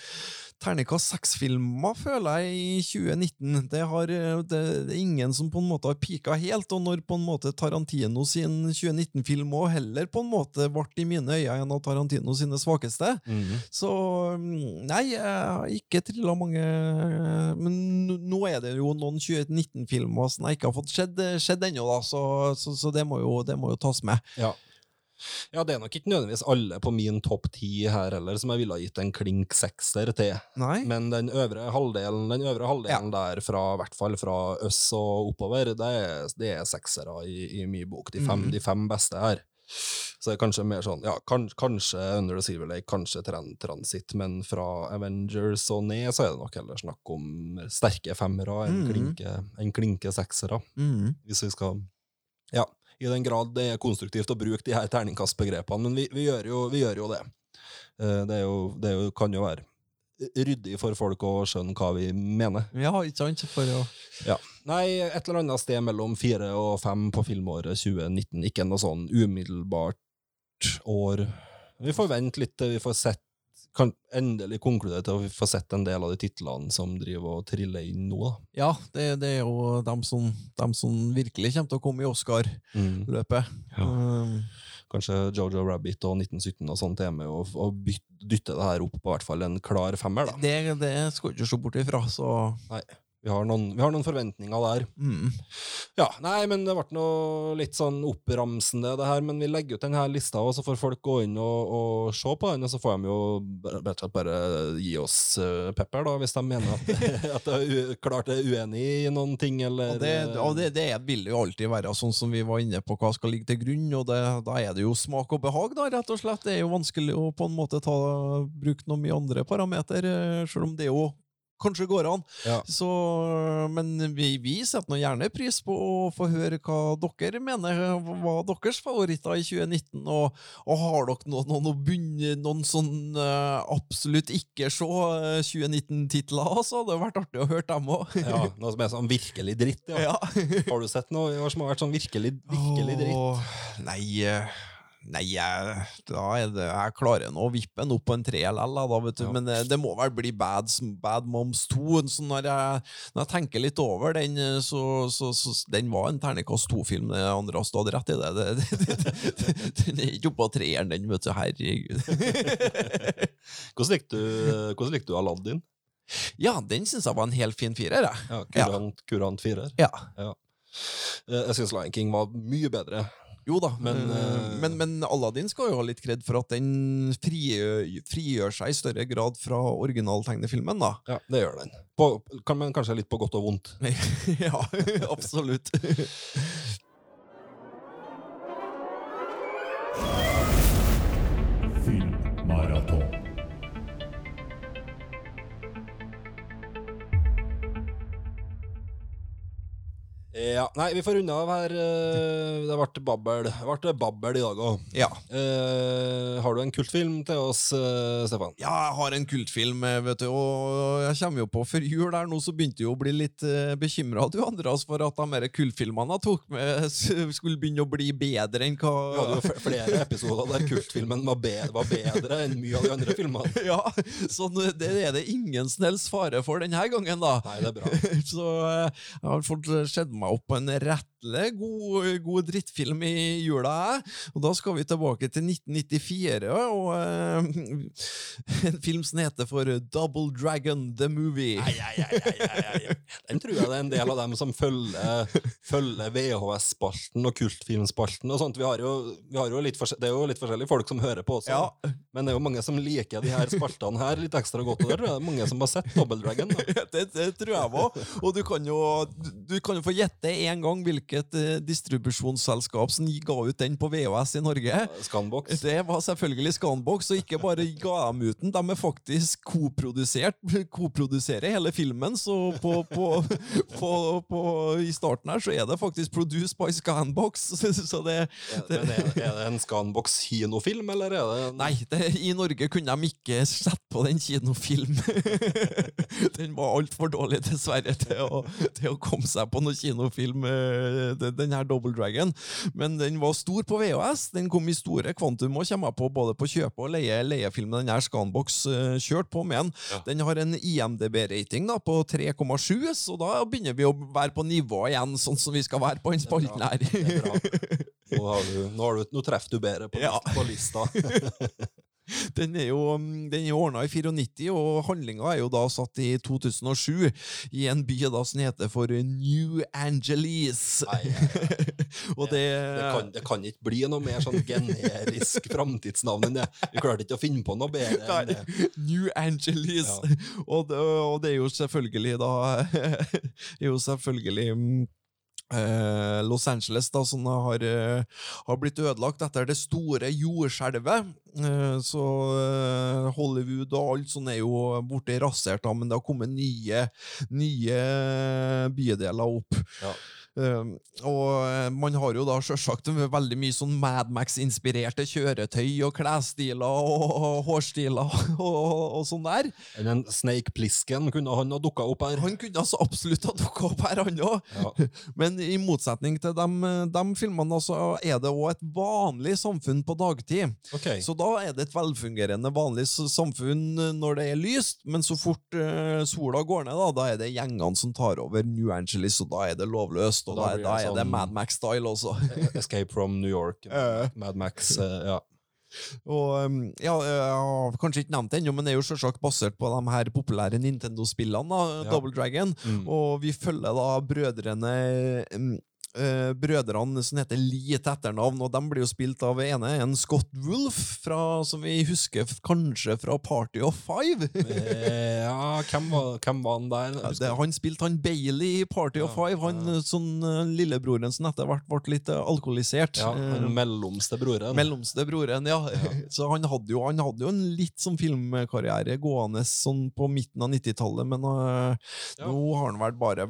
Speaker 4: terningkast seks-filmer, føler jeg, i 2019. Det, har, eh, det, det er ingen som på en måte har pika helt, og når på en måte Tarantino sin 2019-film òg heller på en måte ble i mine øyne en av Tarantino sine svakeste.
Speaker 3: Mhm.
Speaker 4: Så mm, nei, jeg har ikke trilla mange Men nå er det jo noen 2019-filmer som jeg ikke har fått sett ennå, da, så, så, så det, må jo, det må jo tas med.
Speaker 3: Ja. Ja, det er nok ikke nødvendigvis alle på min topp ti her heller som jeg ville ha gitt en klink sekser til.
Speaker 4: Nei?
Speaker 3: Men den øvre halvdelen, den øvre halvdelen der, fra, i hvert fall fra øss og oppover, det er, det er seksere i, i min bok. De fem,
Speaker 4: mm.
Speaker 3: de fem beste her. Så det er kanskje mer sånn, ja, kan, kanskje Under the Silver Lake, kanskje Tran Transit, men fra Avengers og ned så er det nok heller snakk om sterke femmere enn
Speaker 4: mm.
Speaker 3: klinke, en klinke seksere.
Speaker 4: Mm.
Speaker 3: Hvis vi skal Ja, i den grad det er konstruktivt å bruke de her terningkastbegrepene, men vi, vi, gjør, jo, vi gjør jo det. Eh, Det, er jo, det er jo, kan jo være ryddig for folk å skjønne hva vi mener.
Speaker 4: Ja, ikke sant? For å
Speaker 3: Nei, et eller annet sted mellom fire og fem på filmåret 2019. Ikke noe sånn umiddelbart år. Vi får vente litt til vi får sett kan endelig konkludere til å vi får sett en del av de titlene som driver og triller inn nå. da.
Speaker 4: Ja, det, det er jo dem som, dem som virkelig kommer til å komme i Oscar-løpet.
Speaker 3: Ja.
Speaker 4: Um,
Speaker 3: Kanskje Jojo Rabbit og 1917 og sånt er med og, og byt, dytte det her opp på hvert fall en klar femmer. da.
Speaker 4: det, det skal du ikke se bort ifra, så
Speaker 3: Nei, vi har noen, vi har noen forventninger der.
Speaker 4: mm.
Speaker 3: Ja, nei, men det ble noe litt sånn oppramsende, det her. Men vi legger ut denne lista, og så får folk gå inn og, og se på den. Og så får de jo rett og slett bare gi oss eh, pepper, da, hvis de mener at, <laughs> at de klart er uenig i noen ting, eller
Speaker 4: Og, det, og det, det vil jo alltid være sånn som vi var inne på, hva skal ligge til grunn. og det, Da er det jo smak og behag, da, rett og slett. Det er jo vanskelig å på en måte ta, bruke noen mye andre parameter, eh, selv om det jo kanskje går an.
Speaker 3: Ja.
Speaker 4: Så, men vi, vi setter nå gjerne pris på å få høre hva dere mener var deres favoritter i 2019. Og, og har dere noen, noen, noen, noen sånn uh, absolutt ikke se 2019-titler, så hadde det vært artig å høre dem òg.
Speaker 3: ja, noe som er sånn virkelig dritt, ja.
Speaker 4: Ja.
Speaker 3: Har du sett noe som har vært sånn virkelig, virkelig dritt?
Speaker 4: Åh, nei, eh, nei jeg, da er det, jeg klarer nå å vippe den opp på en tre LL, da, vet du.
Speaker 3: Ja.
Speaker 4: men eh, det må vel bli Bad, Bad Moms 2. Så når jeg, når jeg tenker litt over den, eh, så, så, så den var en terningkast 2-film. Andreas, du hadde rett i det. det, det, det, det <laughs> den er ikke oppå på treeren, den, vet du. Herregud. <laughs>
Speaker 3: Hvordan likte du, hvordan likte du Aladdin?
Speaker 4: ja, den syns jeg var en helt fin firer, jeg.
Speaker 3: Ja, kurant, kurant firer.
Speaker 4: Ja.
Speaker 3: ja. Jeg syns Lion King var mye bedre.
Speaker 4: Jo da,
Speaker 3: Men,
Speaker 4: men,
Speaker 3: eh,
Speaker 4: men, men Aladdin skal jo ha litt kred for at den frigjør, frigjør seg i større grad fra originaltegnefilmen, da.
Speaker 3: Ja, det gjør den. På, kan, men kanskje litt på godt og vondt. <laughs>
Speaker 4: ja, absolutt. <laughs>
Speaker 3: Ja, Nei, vi får runde av her. eh, Det ble babbel, ble babbel i dag òg.
Speaker 4: ja.
Speaker 3: har du en kultfilm til oss, eh, Stefan?
Speaker 4: ja, jeg har en kultfilm, eh, vet du, og jeg kommer jo på før jul der nå, så begynte jeg å bli litt bekymra, du, Andreas, for at de her kultfilmene jeg tok med, skulle begynne å bli bedre enn
Speaker 3: Vi hadde jo flere episoder der kultfilmen var, bedre, var bedre enn mye av de andre filmene. <laughs>
Speaker 4: Ja, så det er det ingen helst fare for denne gangen, da.
Speaker 3: Nei, det er bra. <laughs>
Speaker 4: Så eh, jeg har fått sett meg opp på en rettelig god, god drittfilm i jula. Og da skal vi tilbake til 1994 og uh, <laughs> en film som heter for Double Dragon The Movie.
Speaker 3: ei, ei, ei, ei. Den tror jeg det er en del av dem som følger, følger VHS-spalten og kultfilmspalten og sånt. Vi har jo, vi har jo litt det er jo litt forskjellige folk som hører på også.
Speaker 4: Ja,
Speaker 3: Men det er jo mange som liker de her spaltene her litt ekstra godt. Og der tror jeg det er mange som har sett Double Dragon. <laughs>
Speaker 4: Det, det tror jeg òg. Og du kan jo, du kan jo få gjette en gang hvilket et distribusjonsselskap som ga ut den på VHS i Norge.
Speaker 3: Scanbox.
Speaker 4: Det var selvfølgelig Scanbox, og ikke bare ga dem ut den, de er faktisk koprodusert, koproduserer hele filmen, så på, på, på, på, i starten her så er det faktisk produced by Scanbox, <laughs> så det
Speaker 3: Men er, er det en Scanbox kinofilm, eller er det en
Speaker 4: Nei, det, I Norge kunne de ikke sette på den kinofilm. <laughs> den var altfor dårlig, dessverre, til å, til å komme seg på noen kinofilm, eh, den den her Double Dragon. Men den var stor på VHS. Den kom i store kvantum og kommer på både på kjøpe og leie. leiefilm. den her Scanbox eh, kjørt på med den. Den har en IMDb-rating på 3,7, så da begynner vi å være på nivå igjen, sånn som vi skal være på den spalten her.
Speaker 3: Er. Nå, har du, nå, har du, nå treffer du bedre på, <laughs>
Speaker 4: Ja.
Speaker 3: på lista. <laughs>
Speaker 4: Den er jo, den er ordna i 94, og handlinga er jo da satt i 2007, i en by da som heter for New Angeles.
Speaker 3: Nei, <laughs>
Speaker 4: og det,
Speaker 3: Det kan, det kan ikke bli noe mer sånn generisk framtidsnavn enn det. Vi klarte ikke å finne på noe bedre enn det.
Speaker 4: Nei, New Angeles. <laughs> Og, det, og det er jo selvfølgelig da <laughs> er jo selvfølgelig mm, eh, Los Angeles, da, som har, eh, har blitt ødelagt etter det store jordskjelvet. Eh, så Hollywood og alt sånt er jo borte rasert, da, men det har kommet nye, nye bydeler opp.
Speaker 3: Ja.
Speaker 4: Um, og eh, man har jo da selvsagt veldig mye sånn Mad Max-inspirerte kjøretøy og klesstiler og, og hårstiler og, og sånn der.
Speaker 3: Den Snake Plisken, kunne han ha dukka opp her.
Speaker 4: Han kunne altså absolutt ha dukka opp her, han òg.
Speaker 3: Ja. <laughs>
Speaker 4: Men i motsetning til de, de filmene, så er det òg et vanlig samfunn på dagtid.
Speaker 3: Okay.
Speaker 4: Så da er det et velfungerende, vanlig samfunn når det er lyst, men så fort eh, sola går ned, da, da er det gjengene som tar over New Angeles, og da er det lovløst.
Speaker 3: Da
Speaker 4: da, da,
Speaker 3: er
Speaker 4: er det
Speaker 3: sånn-
Speaker 4: Mad Max-style også. <laughs>
Speaker 3: Escape from New York.
Speaker 4: Eh.
Speaker 3: Mad Max. eh, ja.
Speaker 4: Og um, ja, jeg har kanskje ikke nevnt det ennå, men det er jo selvsagt basert på de her populære Nintendo-spillene,
Speaker 3: Ja.
Speaker 4: Double Dragon.
Speaker 3: Mm.
Speaker 4: Og vi følger da brødrene um, eh, Brødrene som heter Lee til etternavn, og de blir jo spilt av ene en Scott Wolf, fra, som vi husker kanskje fra Party of Five.
Speaker 3: Eh, ja, hvem var, hvem var han der?
Speaker 4: Ja, det, han spilte han Bailey i Party of Five, han
Speaker 3: ja.
Speaker 4: sånn eh, lillebroren som etter hvert ble litt eh, alkoholisert.
Speaker 3: ja, den mellomste broren.
Speaker 4: Mellomste broren, ja. <laughs> Så han hadde, jo, han hadde jo en litt sånn filmkarriere gående sånn på midten av 90-tallet, men øh,
Speaker 3: Ja.
Speaker 4: nå har han vel bare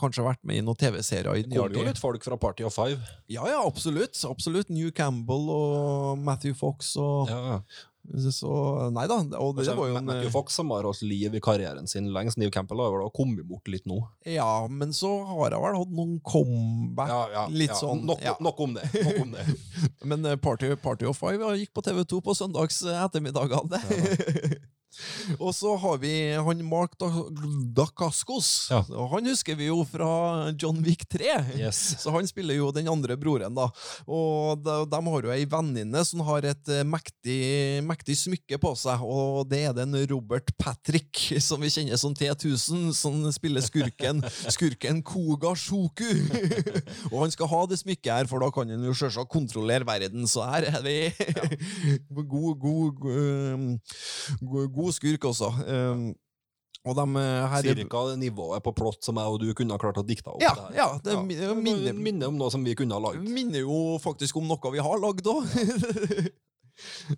Speaker 4: kanskje vært med i noen TV-serier i nyere tid.
Speaker 3: Folk fra Party of Five.
Speaker 4: Ja, ja, absolutt. absolutt. New Campbell og Matthew Fox og
Speaker 3: Ja.
Speaker 4: Så Nei da. Og det,
Speaker 3: det
Speaker 4: var jo en
Speaker 3: Matthew Fox som har hatt liv i karrieren sin lengst. New Campbell har vel kommet bort litt nå.
Speaker 4: Ja, men så har jeg vel hatt noen comeback. Litt sånn,
Speaker 3: Nok,
Speaker 4: ja.
Speaker 3: nok om det. Nok om det. <laughs>
Speaker 4: Men eh, Party, Party of Five gikk på TV2 på søndags eh, ettermiddagene. <laughs> og så har vi han Mark Dacascos.
Speaker 3: Ja.
Speaker 4: Han husker vi jo fra John Wick 3.
Speaker 3: Yes.
Speaker 4: Så han spiller jo den andre broren, da. Og de, de har jo ei venninne som har et eh, mektig, mektig smykke på seg, og det er den Robert Patrick, som vi kjenner som T1000, som spiller skurken, <laughs> skurken Koga Shoku. og han skal ha det smykket her, for da kan han jo selvsagt kontrollere verden, så her er vi god, god, god, god, god skurk også. Um, og de eh, her
Speaker 3: Cirka det nivået på plott som jeg og du kunne ha klart å dikte opp.
Speaker 4: Ja,
Speaker 3: det her.
Speaker 4: ja, det
Speaker 3: ja.
Speaker 4: minner-
Speaker 3: minner om noe som vi kunne ha lagd.
Speaker 4: minner jo faktisk om noe vi har lagd òg. <laughs>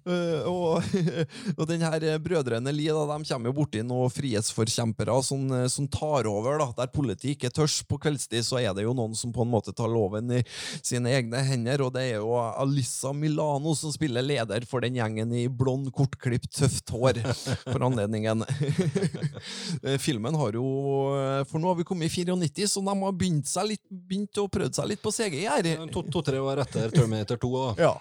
Speaker 4: Uh, og, <laughs> og den her eh, brødrene Lie da, de kommer jo borti noen frihetsforkjempere som, eh, som tar over. da, Der politiet ikke tørs på kveldstid, så er det jo noen som på en måte tar loven i sine egne hender. Og det er jo Alissa Milano som spiller leder for den gjengen i blond, kortklipt, tøft hår for anledningen. <laughs> Eh, Filmen har jo eh, For nå har vi kommet i 94, så de har begynt, litt, begynt å prøve seg litt på CGI her.
Speaker 3: To-tre to, år etter Terminator 2. Da.
Speaker 4: Ja.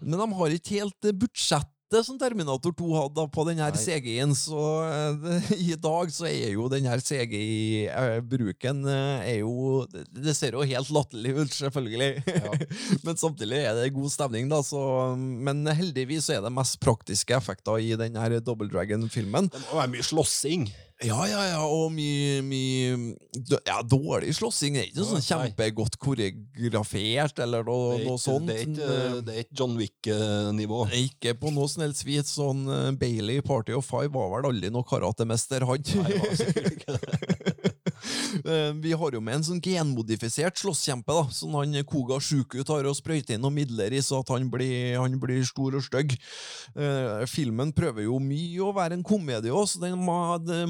Speaker 4: Men de har ikke helt det budsjettet som Terminator 2 hadde på den her CGI-en, så eh, <laughs> i dag så er jo den her CGI-bruken eh, er jo det, ser jo helt latterlig ut, selvfølgelig. <laughs> men samtidig er det god stemning, da. Så, men heldigvis er det mest praktiske effekter i den her Double Dragon-filmen.
Speaker 3: Det må være mye slåssing.
Speaker 4: Ja, ja, ja, og mye, mye ja, dårlig slåssing. Det er ikke sånn kjempegodt koreografert eller noe,
Speaker 3: Det ikke,
Speaker 4: noe sånt.
Speaker 3: det er ikke, det er ikke John Wick-nivå.
Speaker 4: Ikke på noe snelt svit vis. Sånn eh, Bailey i Party of Five var vel aldri noe karatemester, han. Eh, <laughs> Vi har jo med en sånn genmodifisert slåsskjempe, da. Sånn han Koga Sjuku tar og sprøyter inn noen midler i, så at han blir, han blir stor og stygg. Eh, filmen prøver jo mye å være en komedie òg, så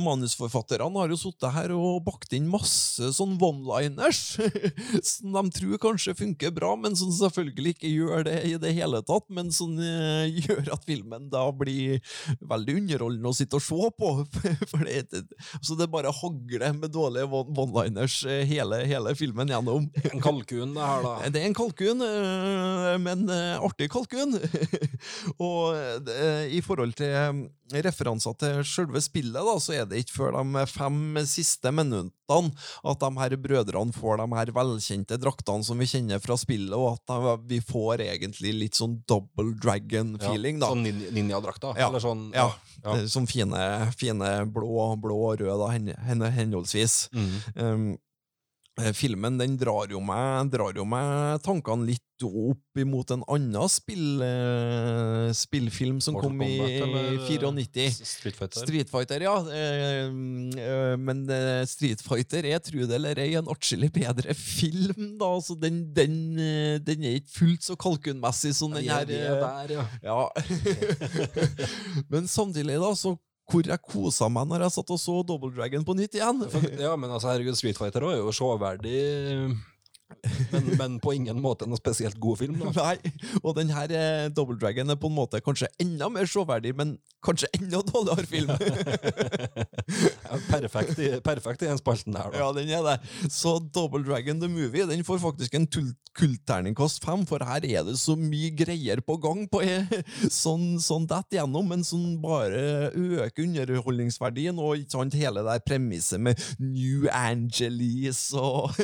Speaker 4: manusforfatterne har jo sittet her og bakt inn masse sånn one-liners <laughs> som de tror kanskje funker bra, men som selvfølgelig ikke gjør det i det hele tatt, men som eh, gjør at filmen da blir veldig underholdende å sitte og se på. <laughs> For det- så det bare hagler med dårlige one- one-liners eh, hele, hele filmen gjennom.
Speaker 3: En kalkun, det her, da. <laughs>
Speaker 4: Det er en kalkun, øh, men øh, artig kalkun. <laughs> og i forhold til referanser til selve spillet, da, så er det ikke før de fem siste minuttene at de her brødrene får de her velkjente draktene som vi kjenner fra spillet, og at de, vi får egentlig litt sånn double dragon-feeling. da.
Speaker 3: Sånn ninjadrakter?
Speaker 4: Ja.
Speaker 3: Eller sånn
Speaker 4: Ja,
Speaker 3: ja.
Speaker 4: Eh, Som fine, fine blå, blå og rød, da, hen, hen, henholdsvis.
Speaker 3: Mm.
Speaker 4: Um, filmen den drar jo, meg, drar jo meg tankene litt opp imot en annen spill, eh, spillfilm som
Speaker 3: Mortal
Speaker 4: kom i
Speaker 3: Kombat, eller-
Speaker 4: 94.
Speaker 3: Street Fighter.
Speaker 4: Street Fighter, ja. Eh, eh, men eh, Street Fighter er, tro det eller ei, en atskillig bedre film. da, så den, den, eh, den er ikke fullt så kalkunmessig som den
Speaker 3: er-
Speaker 4: her.
Speaker 3: Ja,
Speaker 4: eh,
Speaker 3: ja.
Speaker 4: ja. <laughs> Men samtidig, da, så hvor jeg kosa meg når jeg satt og så Double Dragon på nytt igjen. <laughs>
Speaker 3: Ja, men altså, herregud, Street Fighter er jo severdig, men, men på ingen måte noe spesielt god film. da. <laughs>
Speaker 4: Nei, og den her eh, Double Dragon er på en måte kanskje enda mer showverdig, men kanskje enda dårligere film. <laughs>
Speaker 3: Perfekt i, perfekt i den spalten der, da.
Speaker 4: ja, den er det. Så Double Dragon the Movie den får faktisk en kultterningkast fem, for her er det så mye greier på gang på eh, <laughs> sånn, sånn dett gjennom, men som bare øker underholdningsverdien, og ikke sant, hele det premisset med New Angeles og,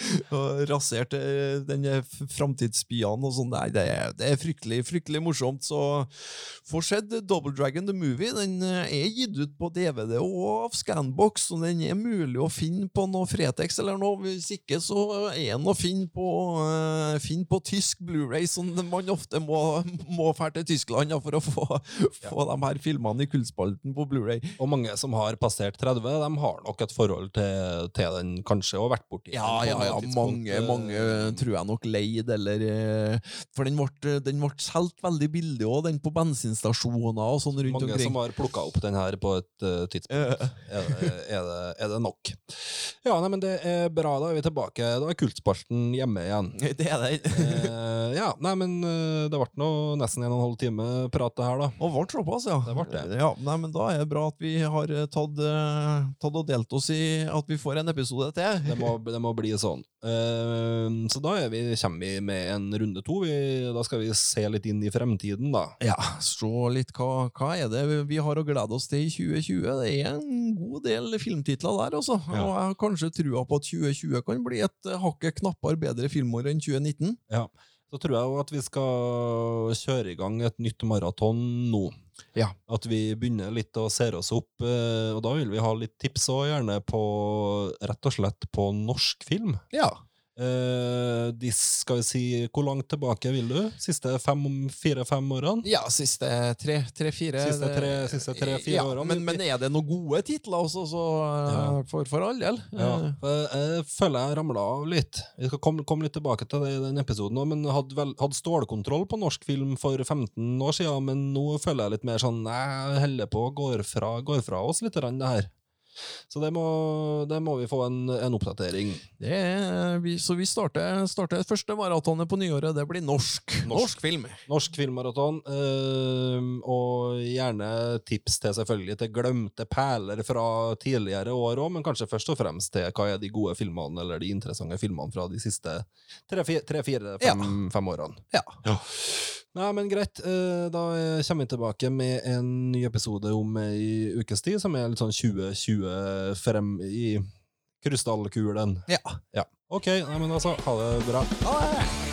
Speaker 4: <laughs> og rasert den denne f- framtidsbyene og sånn. Nei, det er, det er fryktelig, fryktelig morsomt. Så få sett Double Dragon the Movie. Den eh, er gitt ut på DVD og av Scanbox, og den er mulig å finne på noe Fretex eller noe. Hvis ikke, så er den å finne på, uh, finne på tysk Blu-ray, som man ofte må, må fære til Tyskland ja, for å få, få de her filmene i kullspalten på Blu-ray.
Speaker 3: Og mange som har passert 30, de har nok et forhold til, til den, kanskje, og vært borti den
Speaker 4: Ja, ja,
Speaker 3: noe
Speaker 4: ja. Mange, mange tror jeg nok leid, eller eh, For den ble, den ble solgt veldig billig òg, den på bensinstasjoner og sånn rundt
Speaker 3: Mange
Speaker 4: omkring.
Speaker 3: som har plukka opp den her på et uh, tidspunkt.
Speaker 4: Eh, <laughs>
Speaker 3: Er det, er, det, er det nok? Ja, nei, men det er bra. Da er vi tilbake. Da er kultspalten hjemme igjen. <laughs>
Speaker 4: det er det.
Speaker 3: Eh, ja, nei, men eh, det ble nå nesten en og en halv time prat, det her, da.
Speaker 4: Og ble såpass, ja.
Speaker 3: Det ble det.
Speaker 4: Ja, nei, men Da er det bra at vi har eh, tatt, eh, tatt og delt oss i at vi får en episode til.
Speaker 3: Det må, det må bli sånn. Eh, så da er vi, kommer vi med en runde to. Vi, da skal vi se litt inn i fremtiden, da.
Speaker 4: Ja, se litt hva, hva er det vi har å glede oss til i 2020. Det er en god del filmtitler der, altså.
Speaker 3: Ja.
Speaker 4: Og jeg har kanskje trua på at 2020 kan bli et eh, hakket knappere bedre filmår enn 2019.
Speaker 3: Ja. Så tror jeg jo at vi skal kjøre i gang et nytt maraton nå.
Speaker 4: Ja.
Speaker 3: At vi begynner litt å se oss opp, eh, og da vil vi ha litt tips òg, gjerne på rett og slett på norsk film.
Speaker 4: Ja.
Speaker 3: Eh, de, skal vi si, Hvor langt tilbake vil du? Siste fire-fem årene?
Speaker 4: Ja, siste tre-fire
Speaker 3: Siste tre- siste tre-fire
Speaker 4: ja,
Speaker 3: årene.
Speaker 4: Men, men er det noen gode titler også, så eh,
Speaker 3: Ja.
Speaker 4: for, for all del.
Speaker 3: Ja, jeg føler jeg ramla av litt. Vi skal komme, komme litt tilbake til det i den episoden òg, men hadde, vel, hadde stålkontroll på norsk film for 15 år siden, men nå føler jeg litt mer sånn Jeg holder på å gå fra, går fra oss litt, det her. Så det må, det må vi få en, en oppdatering.
Speaker 4: Det er, vi, så vi starter, starter første maratonet på nyåret. Det blir norsk. Norsk, film.
Speaker 3: Norsk filmmaraton, Øh, og gjerne tips til selvfølgelig til glemte perler fra tidligere år òg, men kanskje først og fremst til hva er de gode filmene, eller de interessante filmene fra de siste tre-fire,
Speaker 4: Ja.
Speaker 3: fem, fem årene.
Speaker 4: Ja.
Speaker 3: Nei, men greit. eh, Da kommer vi tilbake med en ny episode om ei ukes tid, som er litt sånn 2020 frem i krystallkulen.
Speaker 4: Ja.
Speaker 3: Ja. OK, nei, men altså, ha det bra.
Speaker 4: Ha det!